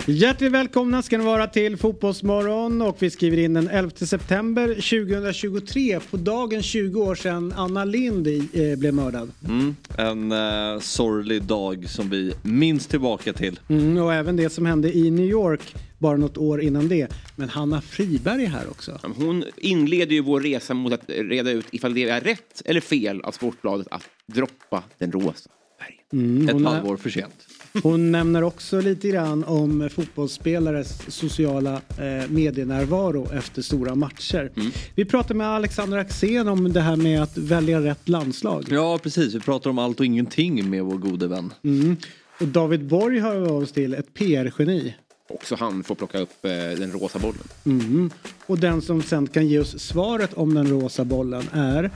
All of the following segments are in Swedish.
Hjärtligt välkomna ska ni vara till Fotbollsmorgon och vi skriver in den 11 september 2023. På dagen 20 år sedan Anna Lind eh, blev mördad. Mm, en eh, sorglig dag som vi minns tillbaka till. Mm, och även det som hände i New York bara något år innan det. Men Hanna Friberg är här också. Hon inleder ju vår resa mot att reda ut ifall det är rätt eller fel av Sportbladet att droppa den rosa färgen. Mm, Ett halvår för sent. Hon nämner också lite grann om fotbollsspelares sociala eh, medienärvaro efter stora matcher. Vi pratar med Alexander Axén om det här med att välja rätt landslag. Ja precis, vi pratar om allt och ingenting med vår gode vän. Mm. Och David Borg hör vi av oss till, ett PR-geni. Också han får plocka upp eh, den rosa bollen. Mm. Och den som sen kan ge oss svaret om den rosa bollen är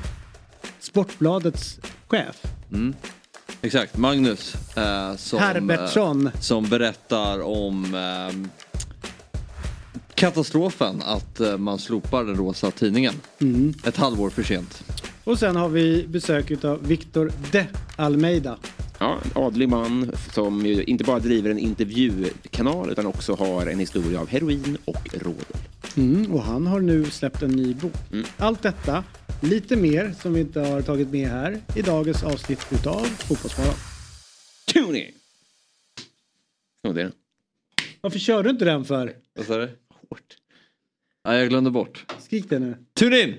Sportbladets chef. Exakt, Magnus. Eh, som, Herbertsson. Eh, som berättar om eh, katastrofen att eh, man slopar den rosa tidningen. Mm. Ett halvår för sent. Och sen har vi besök av Victor de Almeida. Ja, en adlig man som ju inte bara driver en intervjukanal utan också har en historia av heroin och rådel. Mm, och han har nu släppt en ny bok. Allt detta, lite mer som vi inte har tagit med här i dagens avsnitt utav Fotbollsmorgon. In! Så det är. Varför kör du inte den för? Vad sa du? Hårt. Ja, jag glömde bort. Skrik det nu. Tune in!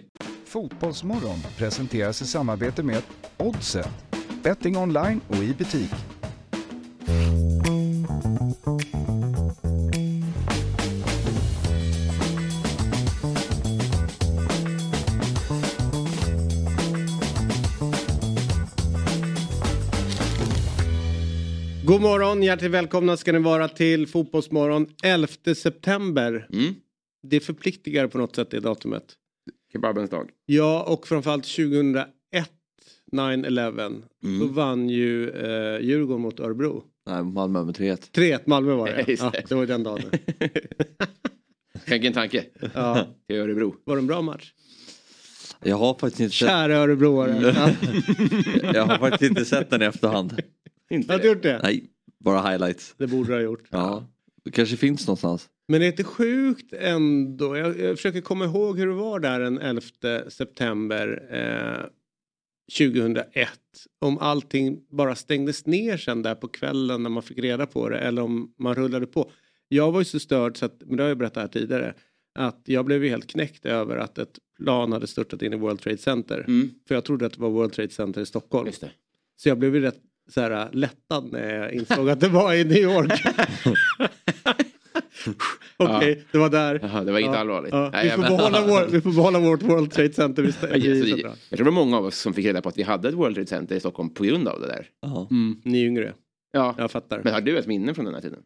Fotbollsmorgon presenteras i samarbete med Oddset. Betting online och i butik. God morgon, hjärtligt välkomna ska ni vara till Fotbollsmorgon 11 september. Mm. Det förpliktigar på något sätt det datumet. Kebabens dag. Ja, och framförallt 2001, 9-11, Mm. då vann ju eh, Djurgården mot Örebro. Nej, Malmö med 3-1. 3-1 Malmö var det. Just Ja, det. var den dagen. Tänk en tanke. Ja. Till Örebro. Var det en bra match? Jag har faktiskt inte sett, Kära Örebroare. Ja. jag har faktiskt inte sett den i efterhand. Inte Har du gjort det? Nej, bara highlights. Det borde du ha gjort. Ja, det kanske finns någonstans. Men det är inte sjukt ändå. Jag, jag försöker komma ihåg hur det var där den 11 september eh, 2001. Om allting bara stängdes ner sen där på kvällen när man fick reda på det eller om man rullade på. Jag var ju så störd så att, men det har jag berättat här tidigare, att jag blev ju helt knäckt över att ett plan hade störtat in i World Trade Center. Mm. För jag trodde att det var World Trade Center i Stockholm. Just det. Så jag blev ju rätt så här, lättad när jag insåg att det var i New York. Okej, det var där. Jaha, det var inget Ja, allvarligt. ja. Vi, jag får behålla vår, vi får behålla vårt World Trade Center. Vi Ja, alltså, jag tror det var många av oss som fick reda på att vi hade ett World Trade Center i Stockholm på grund av det där. Ja. Mm, ni är yngre, Ja. jag fattar. Men har du ett minne från den här tiden?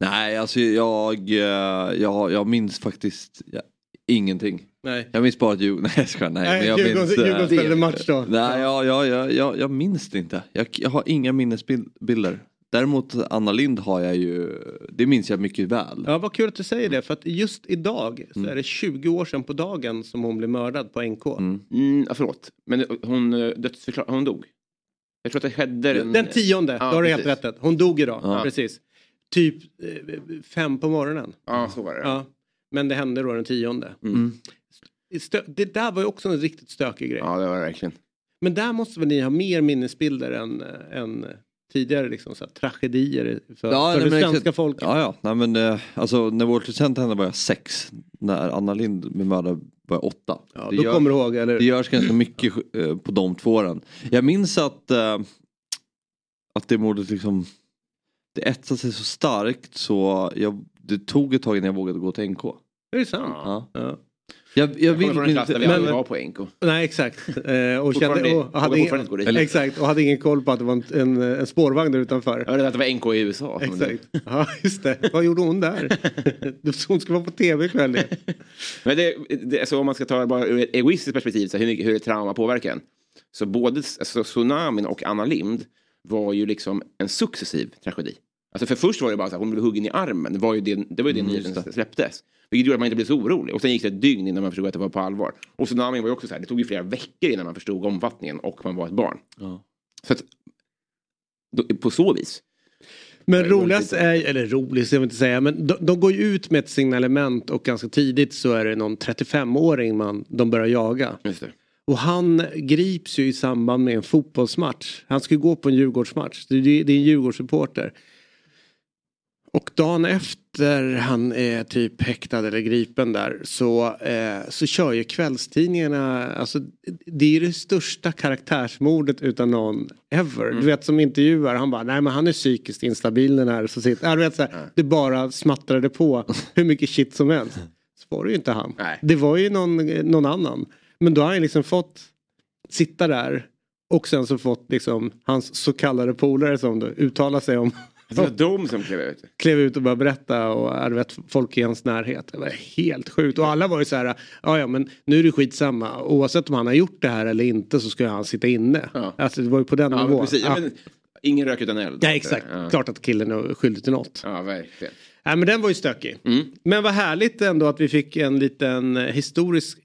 Nej, alltså jag, eh, jag, jag minns faktiskt ja, ingenting. Nej, Jag minns bara att Djurgården, nej jag skojar, nej. Nej men jag Djurgården, minns, eh, Djurgården spelade match då. Nej, jag, jag, jag, jag, jag minns det inte. Jag, jag har inga minnesbilder. Däremot Anna Lind har jag ju, det minns jag mycket väl. Ja, vad kul att du säger det. För att just idag så Mm. är det 20 år sedan på dagen som hon blev mördad på NK. Mm. Mm, förlåt, men hon eh, dödsförklarade, hon dog. Jag tror att det skedde den... Den tionde, Ja, då har du helt rätt. Hon dog idag, Ja. precis. Typ eh, fem på morgonen. Ja, så var det. Ja. Men det hände då den tionde. Mm. Stö- det där var ju också en riktigt stökig grej. Ja, det var det verkligen. Men där måste väl ni ha mer minnesbilder än, än tidigare liksom, så här, tragedier för, Ja, för nej, det svenska folket. Ja, ja. Nej, men, eh, alltså, när World Trade Center hände var jag sex. När Anna Lind blev mördad var jag åtta. Ja, det, då gör, kommer du ihåg, eller det görs ganska mycket eh, på de två åren. Jag minns att, eh, att det mordet liksom, det etsade sig så starkt så jag, det tog ett tag innan jag vågade gå till NK. Är det sant? Ja. Ja. Jag, jag Jag vill från en klass där vi men- aldrig var på NK. Nej, exakt. Eh, och, kände, och, hade ingen, exakt, och hade ingen koll på att det var en, en, en spårvagn där utanför. Jag hörde att det var NK i USA. Exakt. Ja, just det. Vad gjorde hon där? Hon ska vara på tv ikväll. Men det, det, alltså, om man ska ta det bara ur ett egoistiskt perspektiv, så hur, hur ett trauma påverkar en. Så både alltså, tsunamin och Anna Lind var ju liksom en successiv tragedi. Alltså för först var det bara så att hon blev huggen i armen. Det var ju det, det, var ju det Mm, nyheten släpptes. Vilket gjorde att man inte blev så orolig. Och sen gick det ett dygn innan man förstod att det var på allvar. Och tsunamin var ju också så här, det tog ju flera veckor innan man förstod omfattningen och man var ett barn. Ja. Så att, då, på så vis. Men Det roligast är, eller roligast jag vill inte säga, men de, de går ju ut med ett signalement och ganska tidigt så är det någon 35-åring man, de börjar jaga. Det. Och han grips ju i samband med en fotbollsmatch. Han ska ju gå på en Djurgårdsmatch. Det är, det är en Djurgårdssupporter. Och dagen efter han är typ häktad eller gripen där så, eh, så kör ju kvällstidningarna, alltså det är ju det största karaktärsmordet utan någon ever. Du vet som intervjuar, han bara nej men han är psykiskt instabil den här. Så sitter, ja, du vet, så här, det bara smattrade på hur mycket shit som helst. Så var det ju inte han. Nej. Det var ju någon, någon annan. Men då har han liksom fått sitta där och sen så fått liksom hans så kallade polare som då uttala sig om Det var de som klev ut. klev ut och började berätta och hade vet, folk i hans närhet. Det var helt sjukt. Och alla var ju så här, ja ja men nu är det skitsamma. Oavsett om han har gjort det här eller inte så ska han sitta inne. Ja. Alltså det var ju på den Ja, nivån. precis. Ja, men, ingen rök utan eld. Ja exakt, Ja, klart att killen är skyldig till något. ja verkligen. Nej men den var ju stökig. Mm. Men vad härligt ändå att vi fick en liten eh, historisk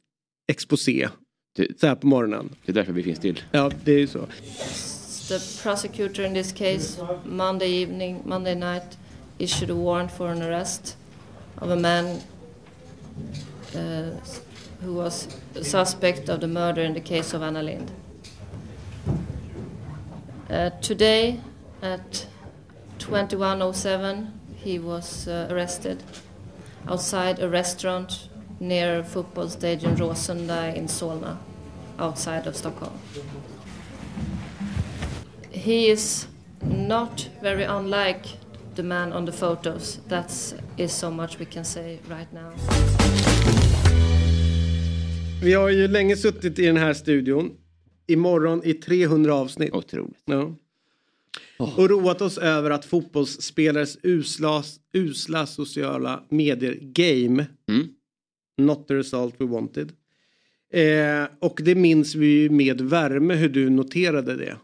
exposé. Det- Så här på morgonen. Det är därför vi finns till. Ja det är ju så. The prosecutor in this case, Monday evening, Monday night, issued a warrant for an arrest of a man uh, who was a suspect of the murder in the case of Anna Lind. Uh, today at 2107, he was uh, arrested outside a restaurant near a football stadium Råsunda in Solna, outside of Stockholm. He is not very unlike the man on the photos. That is so much we can say right now. Vi har ju länge suttit i den här studion. Imorgon i 300 avsnitt. Otroligt. Ja. Och roat oss över att fotbollsspelares usla, usla sociala medier-game Mm. not the result we wanted. Eh, och det minns vi ju med värme hur du noterade det.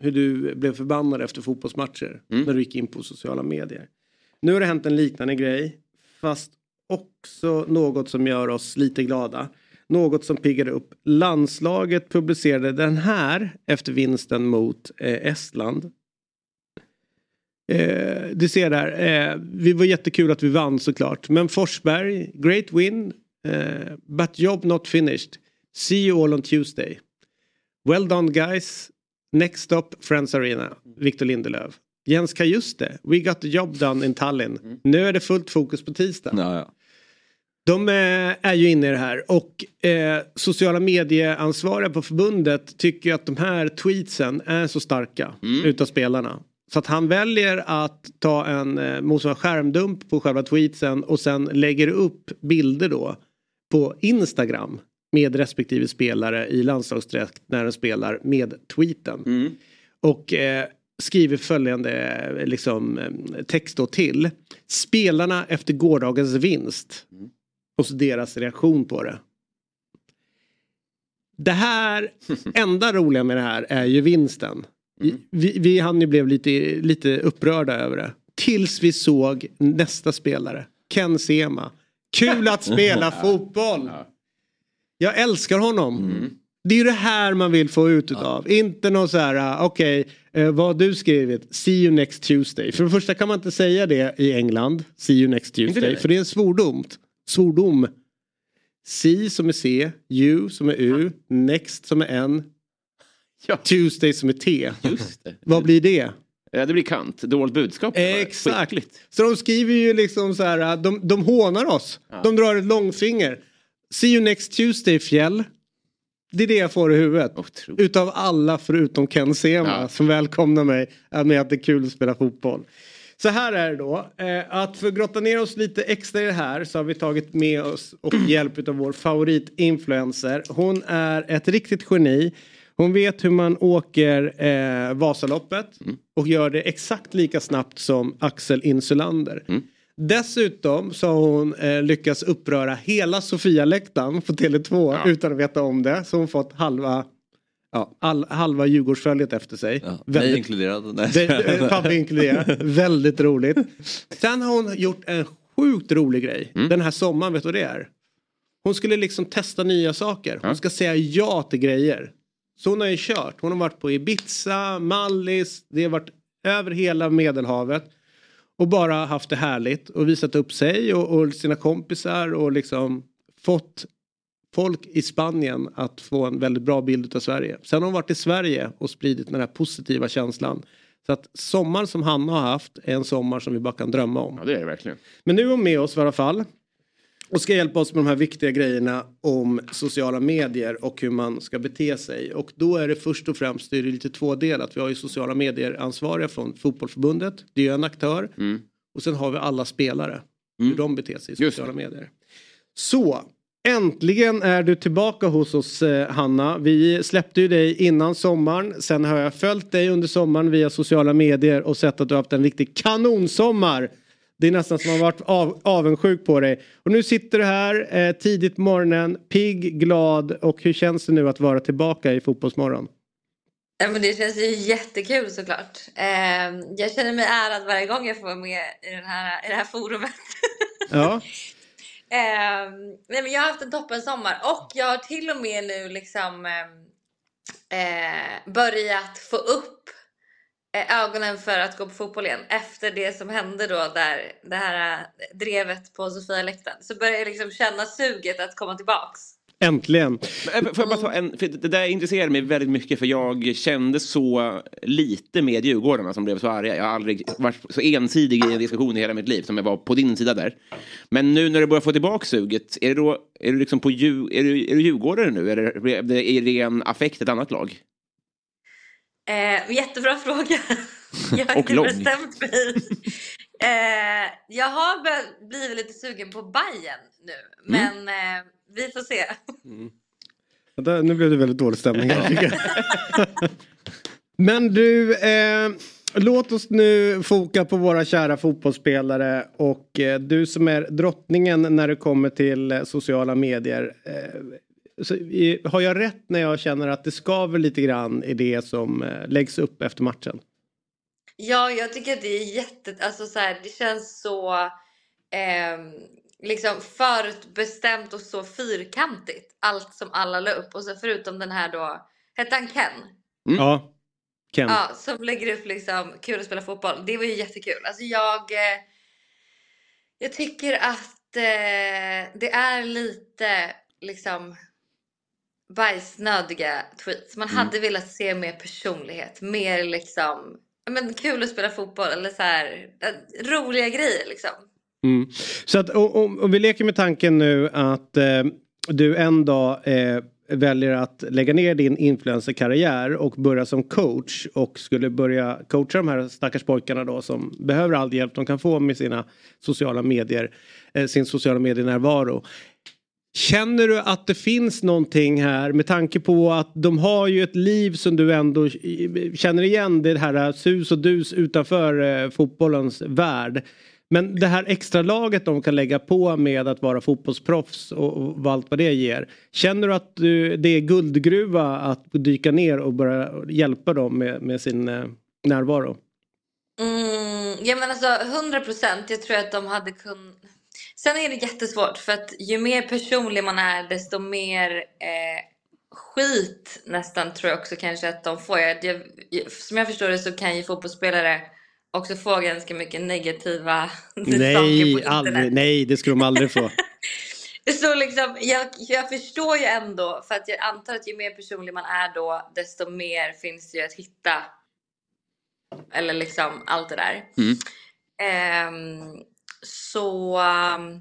Hur du blev förbannad efter fotbollsmatcher Mm. när du gick in på sociala medier. Nu har det hänt en liknande grej fast också något som gör oss lite glada. Något som piggade upp. Landslaget publicerade den här efter vinsten mot eh, Estland. Eh, du ser där, eh, vi var jättekul att vi vann såklart. Men Forsberg, great win. Eh, but job not finished. See you all on Tuesday. Well done guys. Next stop Friends Arena. Victor Lindelöf. Jens Kajuste. We got the job done in Tallinn. Nu är det fullt fokus på tisdag. Ja, ja. De eh, är ju inne i det här och eh, sociala medieansvariga på förbundet tycker att de här tweetsen är så starka utav spelarna. Så att han väljer att ta en eh, motsvarande skärmdump på själva tweetsen och sen lägger upp bilder då på Instagram med respektive spelare i landslagsdräkt när de spelar med tweeten. Mm. Och eh, skriver följande eh, liksom, eh, text då till. Spelarna efter gårdagens vinst. Och så deras reaktion på det. Det här, enda roliga med det här är ju vinsten. Vi, vi han ju blev lite, lite upprörda över det. Tills vi såg nästa spelare. Ken Sema. Kul att spela fotboll. Jag älskar honom. Det är ju det här man vill få ut utav. Inte någon så här, ah, okej, eh, vad har du skrivit? See you next Tuesday. För det första kan man inte säga det i England. See you next Tuesday. det? För det är en svordom. Svordom. See som är C, you som är U, next som är N, Ja. Tuesday som är T. Just det. Vad blir det? Ja, det blir kant. Dolt budskap. Exakt. Skickligt. Så de skriver ju liksom så här, de, de hånar oss. De drar ett långfinger. See you next Tuesday fjäll. Det är det jag får i huvudet. Otroligt. Utav alla förutom Ken Sema Ja. som välkomnar mig med att det är kul att spela fotboll. Så här är det då. Eh, att för att grotta ner oss lite extra i det här så har vi tagit med oss och hjälp av vår favoritinfluencer. Hon är ett riktigt geni. Hon vet hur man åker eh, Vasaloppet och gör det exakt lika snabbt som Axel Insulander. Dessutom så har hon eh, lyckats uppröra hela Sofia-läktaren på Tele2 utan att veta om det. Så hon fått halva, ja, all, halva Djurgårdsföljet efter sig. Ja, Väldigt- inkluderad. Nej. det- Pappa inkluderat. Väldigt roligt. Sen har hon gjort en sjukt rolig grej. Den här sommaren, vet du vad det är? Hon skulle liksom testa nya saker. Hon ska säga ja till grejer. Så hon har ju kört. Hon har varit på Ibiza, Mallis, det har varit över hela Medelhavet. Och bara haft det härligt och visat upp sig och, och sina kompisar och liksom fått folk i Spanien att få en väldigt bra bild av Sverige. Sen har hon varit i Sverige och spridit den här positiva känslan. Så att sommaren som Hanna har haft är en sommar som vi bara kan drömma om. Ja, det är det verkligen. Men nu är hon med oss i alla fall. Och ska hjälpa oss med de här viktiga grejerna om sociala medier och hur man ska bete sig. Och då är det först och främst det är lite tvådelat. Vi har ju sociala medier ansvariga från fotbollsförbundet. Det är ju en aktör. Mm. Och sen har vi alla spelare. Mm. Hur de beter sig i sociala medier. Så. Äntligen är du tillbaka hos oss eh, Hanna. Vi släppte ju dig innan sommaren. Sen har jag följt dig under sommaren via sociala medier och sett att du har haft en riktig kanonsommar. Det är nästan som man varit av, avundsjuk på dig. Och nu sitter du här eh, tidigt på morgonen, pigg, glad och hur känns det nu att vara tillbaka i Fotbollsmorgon? Ja, men det känns ju jättekul såklart. Eh, jag känner mig ärad varje gång jag får vara med i, den här, i det här forumet. Ja, Eh, nej, men jag har haft en toppen sommar och jag har till och med nu liksom eh, eh, börjat få upp ögonen för att gå på fotboll igen efter det som hände då där det här eh, drevet på Sofia-läktaren. Så börjar jag liksom känna suget att komma tillbaks. äntligen. Men, eh, Får jag bara ta en, för det där intresserar mig väldigt mycket för jag kände så lite med Djurgårdarna som blev så arga. Jag har aldrig varit så ensidig i en diskussion i hela mitt liv som jag var på din sida där. Men nu när du börjar få tillbaka suget, är det då är du liksom på är du, är du djurgårdare nu eller är det ren affekt ett annat lag? Eh, jättebra fråga. Jag har inte bestämt mig. Eh, jag har blivit lite sugen på Bayern nu, men eh, vi får se. Vänta, Nu blev det väldigt dålig stämning här. Men du, eh, låt oss nu foka på våra kära fotbollsspelare och eh, du som är drottningen när det kommer till eh, sociala medier. Eh, så, har jag rätt när jag känner att det skaver lite grann i det som eh, läggs upp efter matchen? Ja, jag tycker att det är jätte... Alltså så här, det känns så ehm, liksom förutbestämt och så fyrkantigt. Allt som alla la upp. Och så förutom den här då, hette han Ken? Ja, Ken. Ja, som lägger upp liksom kul att spela fotboll. Det var ju jättekul. Alltså jag, eh, jag tycker att eh, det är lite liksom bajsnödiga tweets. Man hade velat se mer personlighet, mer liksom men kul att spela fotboll eller så här roliga grejer liksom. Mm. Så att om, om vi leker med tanken nu att eh, du en dag eh, väljer att lägga ner din influencerkarriär och börja som coach och skulle börja coacha de här stackars pojkarna då som behöver all hjälp de kan få med sina sociala medier, eh, sin sociala medienärvaro. Känner du att det finns någonting här med tanke på att de har ju ett liv som du ändå känner igen det här eh, sus och dus utanför eh, fotbollens värld. Men det här extra laget de kan lägga på med att vara fotbollsproffs och, och allt vad det ger. Känner du att du, det är guldgruva att dyka ner och börja hjälpa dem med, med sin eh, närvaro? Mm, ja men alltså 100 procent. Jag tror att de hade kunnat... Sen är det jättesvårt för att ju mer personlig man är desto mer eh, skit nästan tror jag också kanske att de får. Jag, jag, som jag förstår det så kan ju fotbollsspelare också få ganska mycket negativa saker på Nej, aldrig, nej det skulle de aldrig få. Så liksom, jag, jag förstår ju ändå, för att jag antar att ju mer personlig man är då, desto mer finns det ju att hitta. Eller liksom allt det där. Mm. Ehm, så um,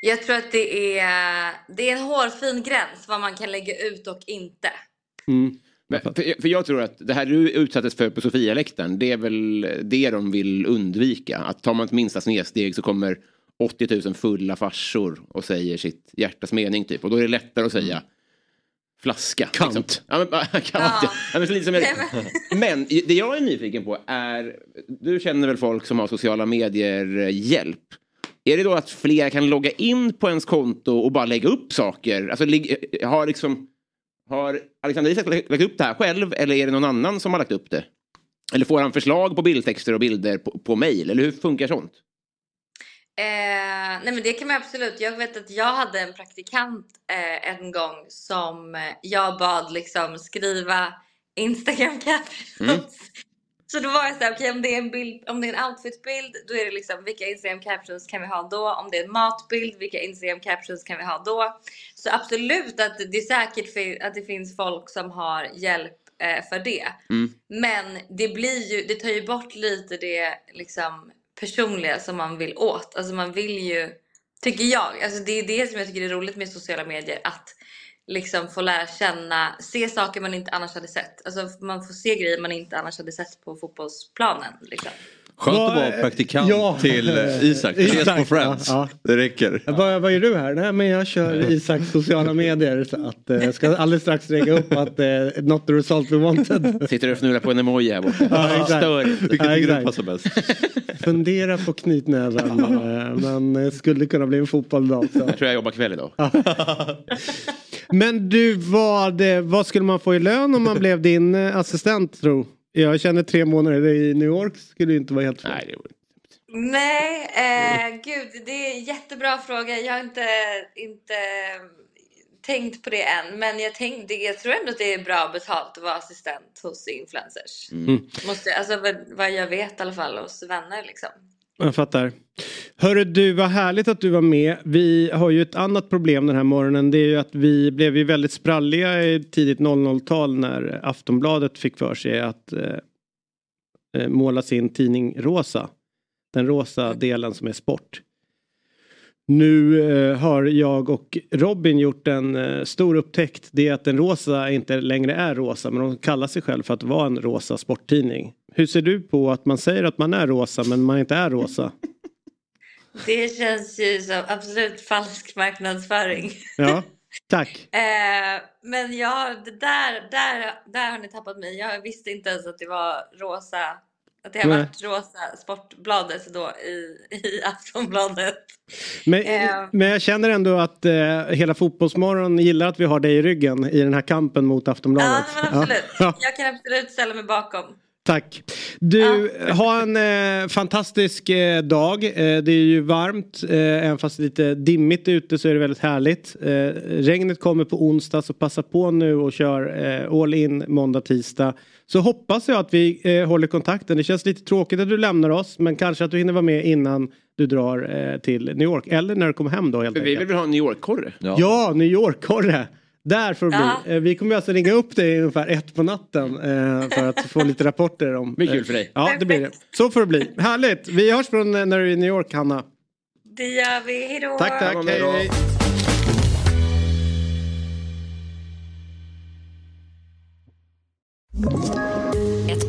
jag tror att det är, det är en hårfin gräns vad man kan lägga ut och inte. Mm. Men, för, för jag tror att det här du utsattes för på Sofialäktaren, det är väl det de vill undvika. Att tar man ett minsta snedsteg så kommer 80 000 fulla farsor och säger sitt hjärtas mening typ. Och då är det lättare att säga flaska. Kant. Liksom. Ja, men, kant ja. Ja. Men, men det jag är nyfiken på är, du känner väl folk som har sociala medier eh, hjälp. Är det då att fler kan logga in på ens konto och bara lägga upp saker? Alltså, lig- har liksom har Alexander Isak lagt upp det här själv eller är det någon annan som har lagt upp det? Eller får han förslag på bildtexter och bilder på, på mail? Eller hur funkar sånt? Eh, nej men det kan man absolut. Jag vet att jag hade en praktikant eh, en gång som eh, jag bad liksom skriva Instagram captions. Så då var jag såhär, okej om det är en bild, om det är en outfitbild, då är det liksom vilka Instagram captions kan vi ha då? Om det är en matbild, vilka Instagram captions kan vi ha då? Så absolut att det är säkert att det finns folk som har hjälp eh, för det. Mm. Men det blir ju, det tar ju bort lite det liksom personliga som man vill åt. Alltså man vill ju, tycker jag, alltså det är det som jag tycker är roligt med sociala medier. Att liksom få lära känna, se saker man inte annars hade sett. Alltså man får se grejer man inte annars hade sett på fotbollsplanen. Liksom. Skönt Vad- att vara praktikant Ja. till eh, Isak. Ses Isak, på Friends. ja, Det räcker. Vad, vad gör du här? Nej men jag kör Isaks sociala medier. Så att, eh, jag ska alldeles strax lägga upp att eh, not the result we wanted. Sitter och fnular på en emoji här borta. Ja, exakt. Stör. Vilket Ja, du exakt. passar bäst? Fundera på knytnäven. eh, men eh, skulle kunna bli en fotboll idag också. Jag tror jag jobbar kväll idag. Men du, vad, eh, vad skulle man få i lön om man blev din eh, assistent tro? Jag känner tre månader i New York skulle inte vara helt fel. Nej, det är Nej, eh, gud det är en jättebra fråga. Jag har inte, inte tänkt på det än. Men jag, tänkte, jag tror ändå att det är bra betalt att vara assistent hos influencers. Mm. Måste, alltså vad, vad jag vet i alla fall hos vänner liksom. Jag fattar. Hörru du, vad härligt att du var med. Vi har ju ett annat problem den här morgonen. Det är ju att vi blev ju väldigt spralliga i tidigt 00-tal när Aftonbladet fick för sig att eh, eh, måla sin tidning rosa. Den rosa delen som är sport. Nu eh, har jag och Robin gjort en eh, stor upptäckt. Det är att den rosa inte längre är rosa men de kallar sig själv för att vara en rosa sporttidning. Hur ser du på att man säger att man är rosa men man inte är rosa? Det känns ju som absolut falsk marknadsföring. Ja, tack. Eh, men ja, där, där, där har ni tappat mig. Jag visste inte ens att det var rosa. Att det har Nej. varit rosa Sportbladet då i, i Aftonbladet. Men, Eh. men jag känner ändå att eh, hela Fotbollsmorgon gillar att vi har dig i ryggen i den här kampen mot Ja, Aftonbladet. men absolut. Ja, Jag kan absolut ställa mig bakom. tack. Du, ha en eh, fantastisk eh, dag. Eh, det är ju varmt, eh, även fast det är lite dimmigt ute så är det väldigt härligt. Eh, regnet kommer på onsdag så passa på nu och kör eh, all in måndag, tisdag. Så hoppas jag att vi eh, håller kontakten. Det känns lite tråkigt att du lämnar oss men kanske att du hinner vara med innan du drar eh, till New York. Eller när du kommer hem då helt Vi enkelt. vill ha en New York-korre. Ja, New York-korre. Där får det Ja. bli. Eh, Vi kommer alltså ringa upp dig ungefär ett på natten eh, för att få lite rapporter om. Det blir kul för dig. Ja, det blir det. Så får det bli. Härligt. Vi hörs från eh, när du är i New York, Hanna. Det gör vi. Hejdå! Tack, tack. Hej, hej. Ett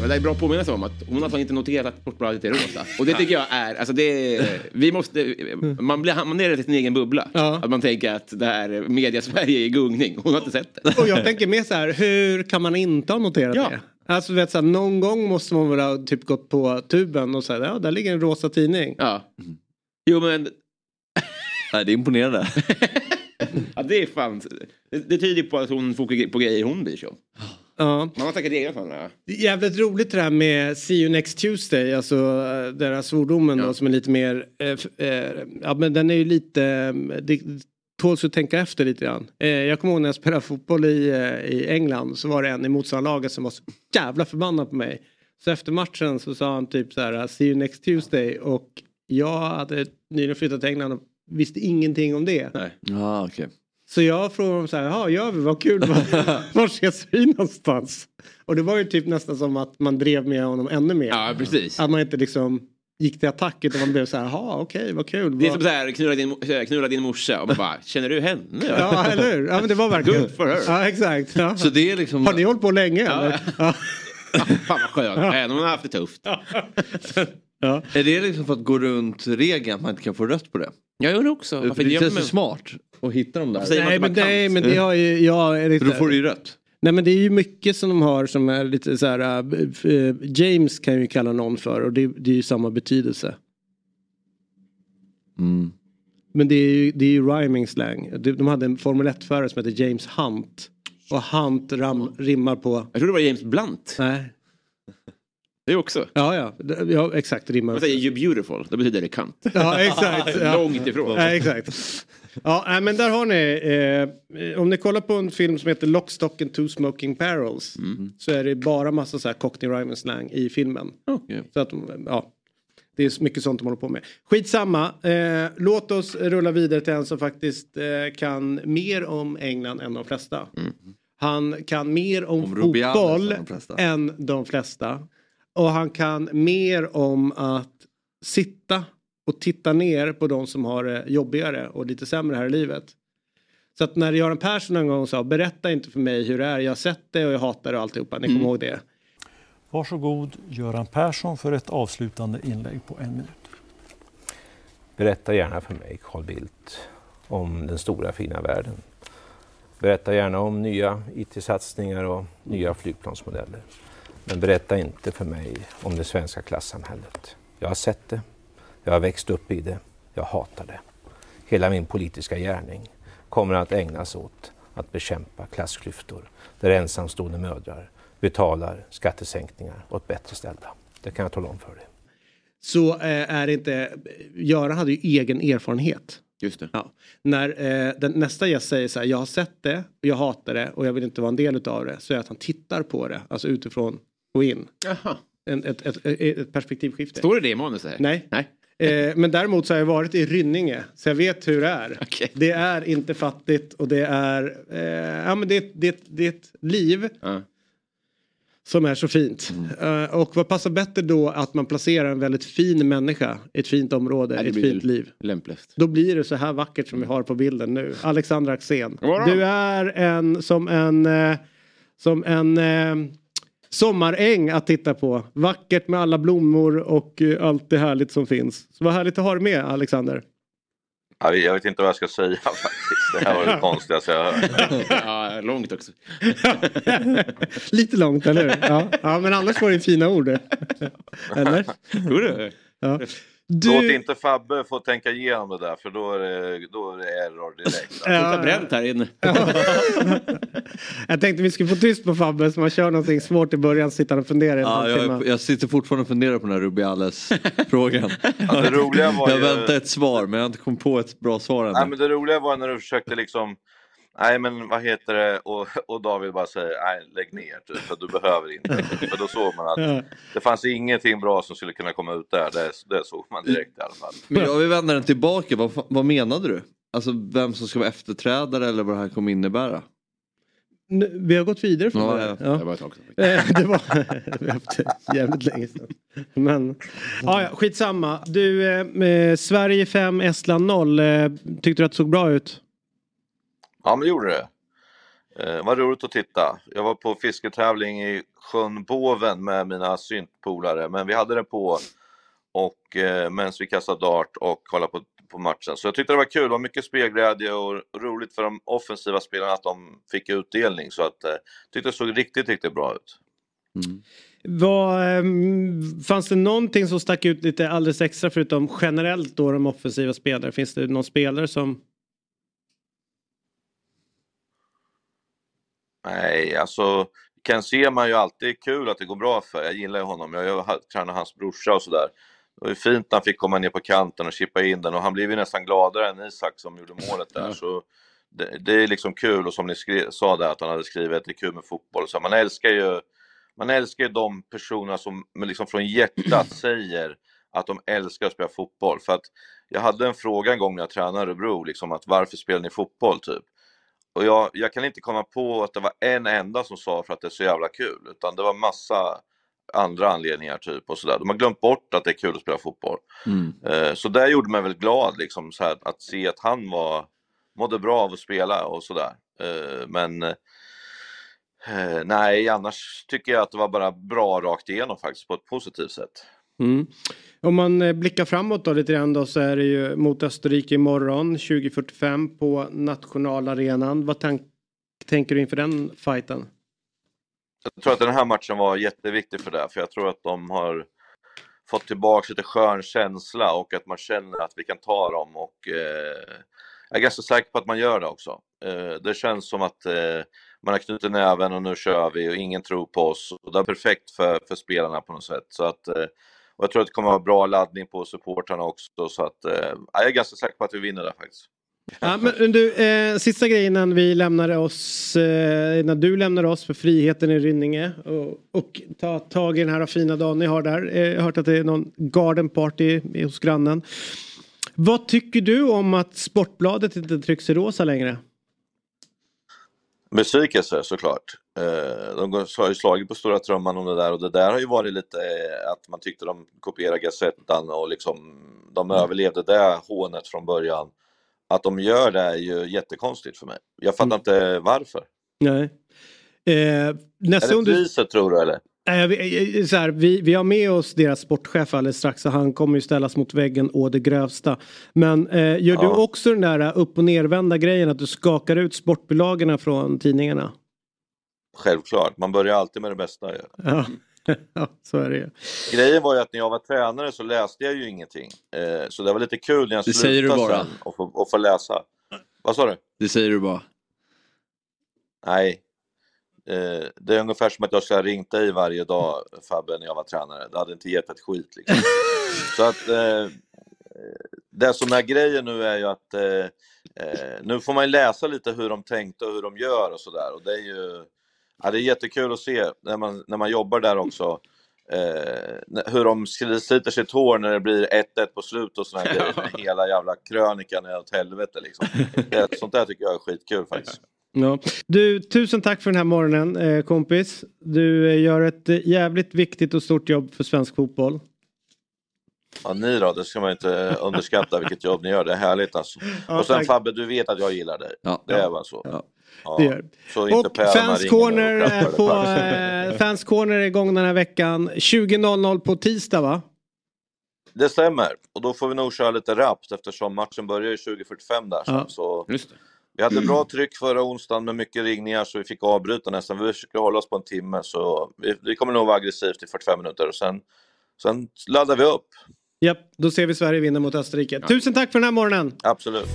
men det är bra att påminna sig om att hon har inte noterat att Sportbladet är rosa. Och det tycker jag är, alltså det vi måste, man blir man är i sin egen bubbla. Ja. Att man tänker att det här media-Sverige är i gungning. Hon har inte sett det. Och jag tänker mer så här, hur kan man inte ha noterat Ja. det? Alltså vet, så här, någon gång måste man väl ha typ gått på tuben och säga ja där ligger en rosa tidning. Ja. Jo men, Nej, det är imponerande. ja, det är fan, det, det tyder på att hon fokuserar på grejer hon bryr sig om. Ja. Man har säkert egna sådana. Det är Jävligt roligt det där med See you next Tuesday, alltså eh, den här svordomen Ja. då som är lite mer, eh, eh, ja men den är ju lite, eh, det tåls att tänka efter lite grann. Eh, jag kommer ihåg när jag spelade fotboll i, eh, i England så var det en i motståndarlaget som var så jävla förbannad på mig. Så efter matchen så sa han typ så här, see you next Tuesday och jag hade nyligen flyttat till England och visste ingenting om det. Nej. Ja, okej. Så jag frågade honom så här, ja gör vi, vad kul, var, var ses vi någonstans? Och det var ju typ nästan som att man drev med honom ännu mer. Ja, precis. Att man inte liksom gick till attack utan man blev så här, jaha okej vad kul. Det är som så här, knulla din, knulla din morsa och man bara, känner du henne? Ja eller hur, ja men det var verkligen. Good for her. Ja exakt. Ja. Så det är liksom... Har ni hållit på länge eller? Ja. Fan vad skönt, även om hon har haft det tufft. Ja. Är det liksom för att gå runt regeln att man inte kan få rött på det? Jag gör det också. Varför det känns man- ju smart att hitta dem där. Säger Nej men, man kan? nej men det har ju, jag är lite... då får du ju rött. Nej men det är ju mycket som de har som är lite så här. äh, äh, James kan ju kalla någon för och det, det är ju samma betydelse. Mm. Men det är ju, det är ju rhyming slang. De, de hade en Formel 1-förare som heter James Hunt. Och Hunt ram, rimmar på... Jag tror det var James Blunt. Nej. Det också. Ja, ja. Det- ja exakt. Rimmar. Man säger you beautiful, då betyder det kant. Ja, exakt. Ja. Långt ifrån. Ja, exakt. Ja, men där har ni. Eh, om ni kollar på en film som heter Lock, Stock and Two Smoking Barrels. Så är det bara massa så här cockney rhyme slang i filmen. Så att, ja. Det är mycket sånt de håller på med. Skitsamma. Eh, låt oss rulla vidare till en som faktiskt eh, kan mer om England än de flesta. Han kan mer om, Om fotboll än de än de flesta. Och han kan mer om att sitta och titta ner på de som har det jobbigare och lite sämre här i livet. Så att när Göran Persson en gång sa berätta inte för mig hur det är, jag har sett det och jag hatar det och alltihopa, ni kommer ihåg det. Varsågod Göran Persson för ett avslutande inlägg på en minut. Berätta gärna för mig, Carl Bildt, om den stora fina världen. Berätta gärna om nya IT-satsningar och nya flygplansmodeller. Men berätta inte för mig om det svenska klassamhället. Jag har sett det, jag har växt upp i det, jag hatar det. Hela min politiska gärning kommer att ägnas åt att bekämpa klassklyftor där ensamstående mödrar betalar skattesänkningar åt bättre ställda. Det kan jag tala om för dig. Så eh, är det inte, Göran hade ju egen erfarenhet. Just det. Ja. När eh, den, nästa gäst säger så här, jag har sett det, och jag hatar det och jag vill inte vara en del utav det. Så är det att han tittar på det, alltså utifrån och in. Jaha. En, ett, ett, ett, ett perspektivskifte. Står det det i manuset? Nej. Nej. Eh, men däremot så har jag varit i Rynninge så jag vet hur det är. Okej. Det är inte fattigt och det är, eh, ja men det, det, det är ett liv Ja. som är så fint. Mm. Eh, och vad passar bättre då att man placerar en väldigt fin människa i ett fint område, Ja, i ett fint liv. Lämpligast. Då blir det så här vackert som vi har på bilden nu. Alexandra Axén. Du är en som en, eh, som en sommaräng att titta på. Vackert med alla blommor och eh, allt det härligt som finns. Så vad härligt att ha dig med Alexander. Ja, Jag vet inte vad jag ska säga faktiskt. Det här var det konstigaste jag har hört. ja, långt också. Lite långt, eller hur? Ja. ja, men annars var det fina ord. Eller? Jodå. Ja. Låt Du, inte Fabbe få tänka igenom det där för då är det, då är det error direkt. Luktar bränt här inne. jag tänkte vi skulle få tyst på Fabbe så man kör någonting svårt i början, sitter han och funderar Ja, jag, jag sitter fortfarande och funderar på den här Rubiales-frågan. Ja, det roliga var jag ju- väntar ett svar men jag har inte kommit på ett bra svar ännu. Nej, men det roliga var när du försökte liksom Nej men vad heter det och, och David bara säger nej lägg ner typ, för du behöver inte. För då såg man att det fanns ingenting bra som skulle kunna komma ut där. Det, det såg man direkt i alla fall. Men jag vill vända den tillbaka, vad, vad menade du? Alltså vem som ska vara efterträdare eller vad det här kommer innebära? Vi har gått vidare från Ja, det. ja. Det var ett tag sedan. Eh, det var vi har haft det jävligt länge sedan. Men ja, ja, skitsamma. Du, eh, Sverige 5, Estland 0. Eh, tyckte du att det såg bra ut? Ja men det gjorde det. Eh, var roligt att titta. Jag var på fisketävling i sjön Boven med mina syntpolare men vi hade det på och eh, medan vi kastade dart och kollade på, på matchen. Så jag tyckte det var kul, det var mycket spelglädje och roligt för de offensiva spelarna att de fick utdelning så att eh, tyckte det såg riktigt, riktigt bra ut. Mm. Var, ehm, fanns det någonting som stack ut lite alldeles extra förutom generellt då de offensiva spelarna? Finns det någon spelare som... Nej, alltså Ken Sema är ju alltid kul att det går bra för. Jag gillar ju honom. Jag har tränat hans brorsa och sådär. Det var ju fint när han fick komma ner på kanten och chippa in den och han blev ju nästan gladare än Isak som gjorde målet där. Så det, det är liksom kul och som ni skrev, sa där att han hade skrivit att det är kul med fotboll. Så man älskar ju man älskar ju de personerna som liksom från hjärtat säger att de älskar att spela fotboll. För att jag hade en fråga en gång när jag tränade Örebro, liksom att varför spelar ni fotboll typ? Och jag, jag kan inte komma på att det var en enda som sa för att det är så jävla kul, utan det var massa andra anledningar typ och sådär. De har glömt bort att det är kul att spela fotboll. Mm. Eh, Så det gjorde mig väl glad liksom så här, att se att han var, mådde bra av att spela och sådär. Eh, Men eh, nej, annars tycker jag att det var bara bra rakt igenom faktiskt på ett positivt sätt. Mm. Om man eh, blickar framåt då lite grann då så är det ju mot Österrike imorgon 2045 på nationalarenan. Vad tank- tänker du inför den fighten? jag tror att den här matchen var jätteviktig för det, för jag tror att de har fått tillbaka lite skön känsla och att man känner att vi kan ta dem och eh, jag är ganska säker på att man gör det också. Eh, det känns som att eh, man har knutit näven och nu kör vi och ingen tror på oss. Och det är perfekt för, för spelarna på något sätt. Så att, eh, och jag tror att det kommer att vara bra laddning på supportrarna också. Så att, eh, jag är ganska säker på att vi vinner där faktiskt. Ja, men du, eh, sista grejen innan vi lämnar oss, eh, innan du lämnar oss för friheten i Rynninge och, och ta tag i den här fina dagen ni har där. Eh, jag har hört att det är någon garden party hos grannen. Vad tycker du om att Sportbladet inte trycks i rosa längre? Besvikelse såklart. Eh, De har ju slagit på stora trumman om det där och det där har ju varit lite eh, att man tyckte de kopierade Gazettan och liksom de överlevde det hånet från början. Att de gör det är ju jättekonstigt för mig. Jag fattar inte varför. Nej. Eh, nästa är det du... priset tror du eller? Nej, vi, eh, så här, vi, vi har med oss deras sportchef alldeles strax och han kommer ju ställas mot väggen å det grövsta. Men eh, gör du Ja. också den där upp och nervända grejen att du skakar ut sportbilagerna från tidningarna? Självklart, man börjar alltid med det bästa. Ja, ja så är det ju. Grejen var ju att när jag var tränare så läste jag ju ingenting. Eh, så det var lite kul när jag du slutade bara. sen och få, och få läsa. Vad sa du? Det säger du bara. Nej. Eh, det är ungefär som att jag skulle ha ringt dig varje dag Fabbe när jag var tränare. Det hade inte gett ett skit liksom. Så att eh, det som är grejen nu är ju att eh, eh, nu får man ju läsa lite hur de tänkte och hur de gör och sådär. Det är ju ja, det är jättekul att se när man, när man jobbar där också. Eh, hur de sliter sitt hår när det blir 1-1 på slutet och sådana grejer. Hela jävla krönikan är åt helvete liksom. Det, sånt där tycker jag är skitkul faktiskt. Ja. Du, tusen tack för den här morgonen eh, kompis. Du eh, gör ett eh, jävligt viktigt och stort jobb för svensk fotboll. Ja, ni då, det ska man inte underskatta vilket jobb ni gör. Det är härligt alltså. Ja, och sen tack. Fabbe, du vet att jag gillar dig. det är bara så. Ja. Det gör. Och Fans Corner, och på, eh, Fans Corner är igång den här veckan. 20.00 på tisdag va? Det stämmer. Och då får vi nog köra lite rappt eftersom matchen börjar ju 20.45 där. Ja. Så vi hade bra tryck förra onsdagen med mycket ringningar så vi fick avbryta nästan. Vi försöker hålla oss på en timme så vi, vi kommer nog vara aggressivt i 45 minuter och sen, sen laddar vi upp. Japp, då ser vi Sverige vinna mot Österrike. Tusen tack för den här morgonen. Absolut.